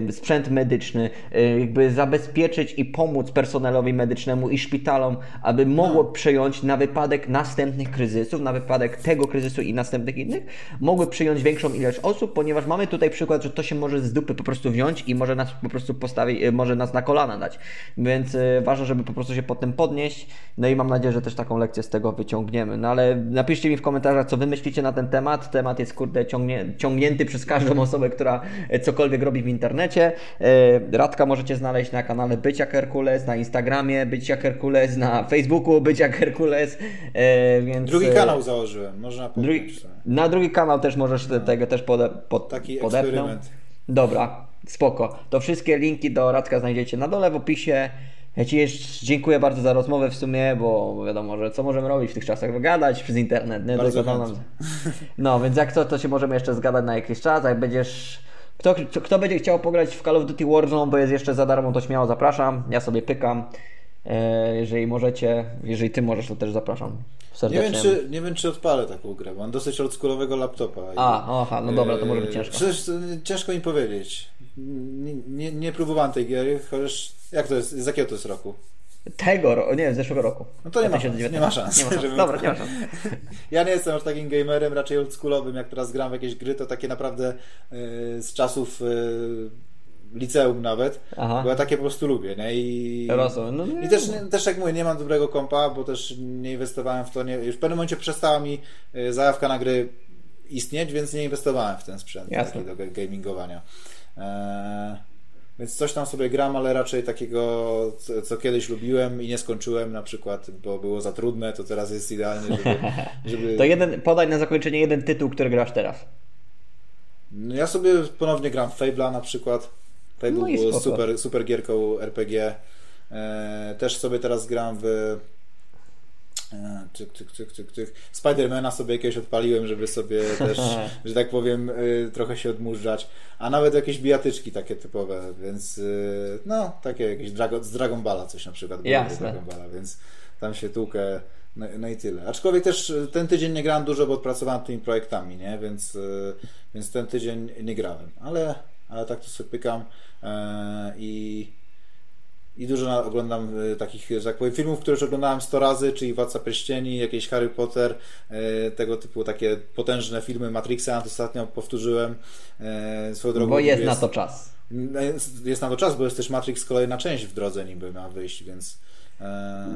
e, sprzęt medyczny, e, jakby zabezpieczyć i pomóc personelowi medycznemu i szpitalom, aby mogło przejąć na wypadek następnych kryzysów, na wypadek tego kryzysu i następnych innych, mogły przyjąć większą ilość osób, ponieważ mamy tutaj przykład, że to się może z dupy po prostu wziąć i może nas po prostu postawić, może nas na kolana dać. Więc ważne, żeby po prostu się potem podnieść. No i mam nadzieję, że też taką lekcję z tego wyciągniemy. No ale napiszcie mi w komentarzach, co wy myślicie na ten temat. Temat jest kurde ciągnie, ciągnięty przez każdą osobę, która e, cokolwiek robi w internecie. E, Radka możecie znaleźć na kanale Być jak Herkules, na Instagramie Być jak Herkules, na Facebooku Być jak Herkules. E, Więc, Drugi kanał założyłem, można Drugi, na drugi kanał też możesz te, tego też pode, pod, Taki podepnąć. eksperyment. Dobra, spoko. To wszystkie linki do Radka znajdziecie na dole w opisie. Ja Ci jeszcze dziękuję bardzo za rozmowę w sumie, bo wiadomo, że co możemy robić w tych czasach? Wygadać przez internet, nie? Bardzo Tylko chętnie. No, więc jak to, to się możemy jeszcze zgadać na jakiś czas, jak będziesz... Kto, kto, będzie chciał pograć w Call of Duty Warzone, bo jest jeszcze za darmo, to śmiało zapraszam. Ja sobie pykam. E, jeżeli możecie, jeżeli Ty możesz, to też zapraszam Nie serdecznie. wiem, czy, nie wiem, czy odpalę taką grę. Mam dosyć oldschoolowego laptopa. i- A, aha, no dobra, to może być ciężko. Przecież to ciężko mi powiedzieć. Nie, nie, nie próbowałem tej gry, chociaż jak to jest, z jakiego to jest roku? Tego, ro- nie, z zeszłego roku. No to nie ma szans, 2019. nie ma szans, Nie ma szans. żeby- Dobra, nie ma szans. Ja nie jestem aż takim gamerem, raczej oldschoolowym, jak teraz gram w jakieś gry, to takie naprawdę e, z czasów e, liceum nawet, Aha. bo ja takie po prostu lubię, nie? I, Rozumiem. No, nie, I też, też jak mówię, nie mam dobrego kompa, bo też nie inwestowałem w to, nie, już w pewnym momencie przestała mi e, zajawka na gry istnieć, więc nie inwestowałem w ten sprzęt Jasne. taki do gamingowania. E, więc coś tam sobie gram, ale raczej takiego, co, kiedyś lubiłem i nie skończyłem na przykład, bo było za trudne, to teraz jest idealnie, żeby... żeby... To jeden, podaj na zakończenie jeden tytuł, który grasz teraz. No ja sobie ponownie gram Fable'a na przykład. Fable No spoko. super, super gierką RPG. E, też sobie teraz gram w cyk, cyk, cyk, cyk, cyk. Spidermana sobie jakiegoś odpaliłem, żeby sobie też, że tak powiem, e, trochę się odmurzać. A nawet jakieś bijatyczki takie typowe, więc e, no, takie jakieś Drago, z Dragon Balla coś na przykład. Jasne. lubię Dragon Balla, więc tam się tłukę no, no i tyle. Aczkolwiek też e, ten tydzień nie grałem dużo, bo pracowałem tymi projektami, nie? Więc, e, więc ten tydzień nie grałem. Ale, ale tak to sobie pykam e, i, i dużo oglądam e, takich, że tak powiem, filmów, które już oglądałem 100 razy, czyli Władca Pierścieni, jakieś Harry Potter, e, tego typu takie potężne filmy Matrixa, to ostatnio powtórzyłem. E, swoją drogą Bo jest jest- na to czas. no Jest, jest na to czas, bo jest też Matrix kolejna część w drodze niby ma wyjść, więc... E,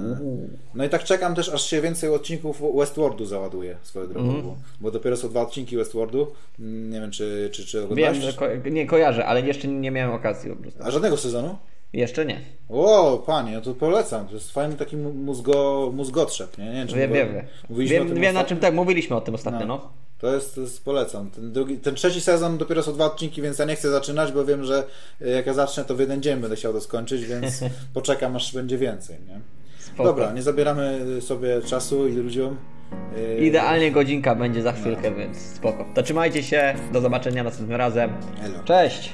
no i tak czekam też, aż się więcej odcinków Westworldu załaduje swoją drogą, Mhm. bo, dopiero są dwa odcinki Westworldu. Mm, Nie wiem, czy, czy, czy Wiem, oglądałeś? że ko- nie kojarzę, ale jeszcze nie miałem okazji po prostu. A żadnego sezonu? Jeszcze nie. O, panie, no to polecam. To jest fajny taki mózgo, mózgotrzep, nie? nie wiem, Wiem, wiem, wiem. Wiem, na czym tak, mówiliśmy o tym ostatnio, no. To jest, to jest polecam. Ten, drugi, ten trzeci sezon dopiero są dwa odcinki, więc ja nie chcę zaczynać, bo wiem, że e, jak ja zacznę, to w jeden dzień będę chciał to skończyć, więc poczekam, aż będzie więcej, nie? Spoko. Dobra, nie zabieramy sobie czasu i ludziom. E, Idealnie godzinka będzie za chwilkę, więc spoko. To trzymajcie się, do zobaczenia następnym razem. Elo. Cześć!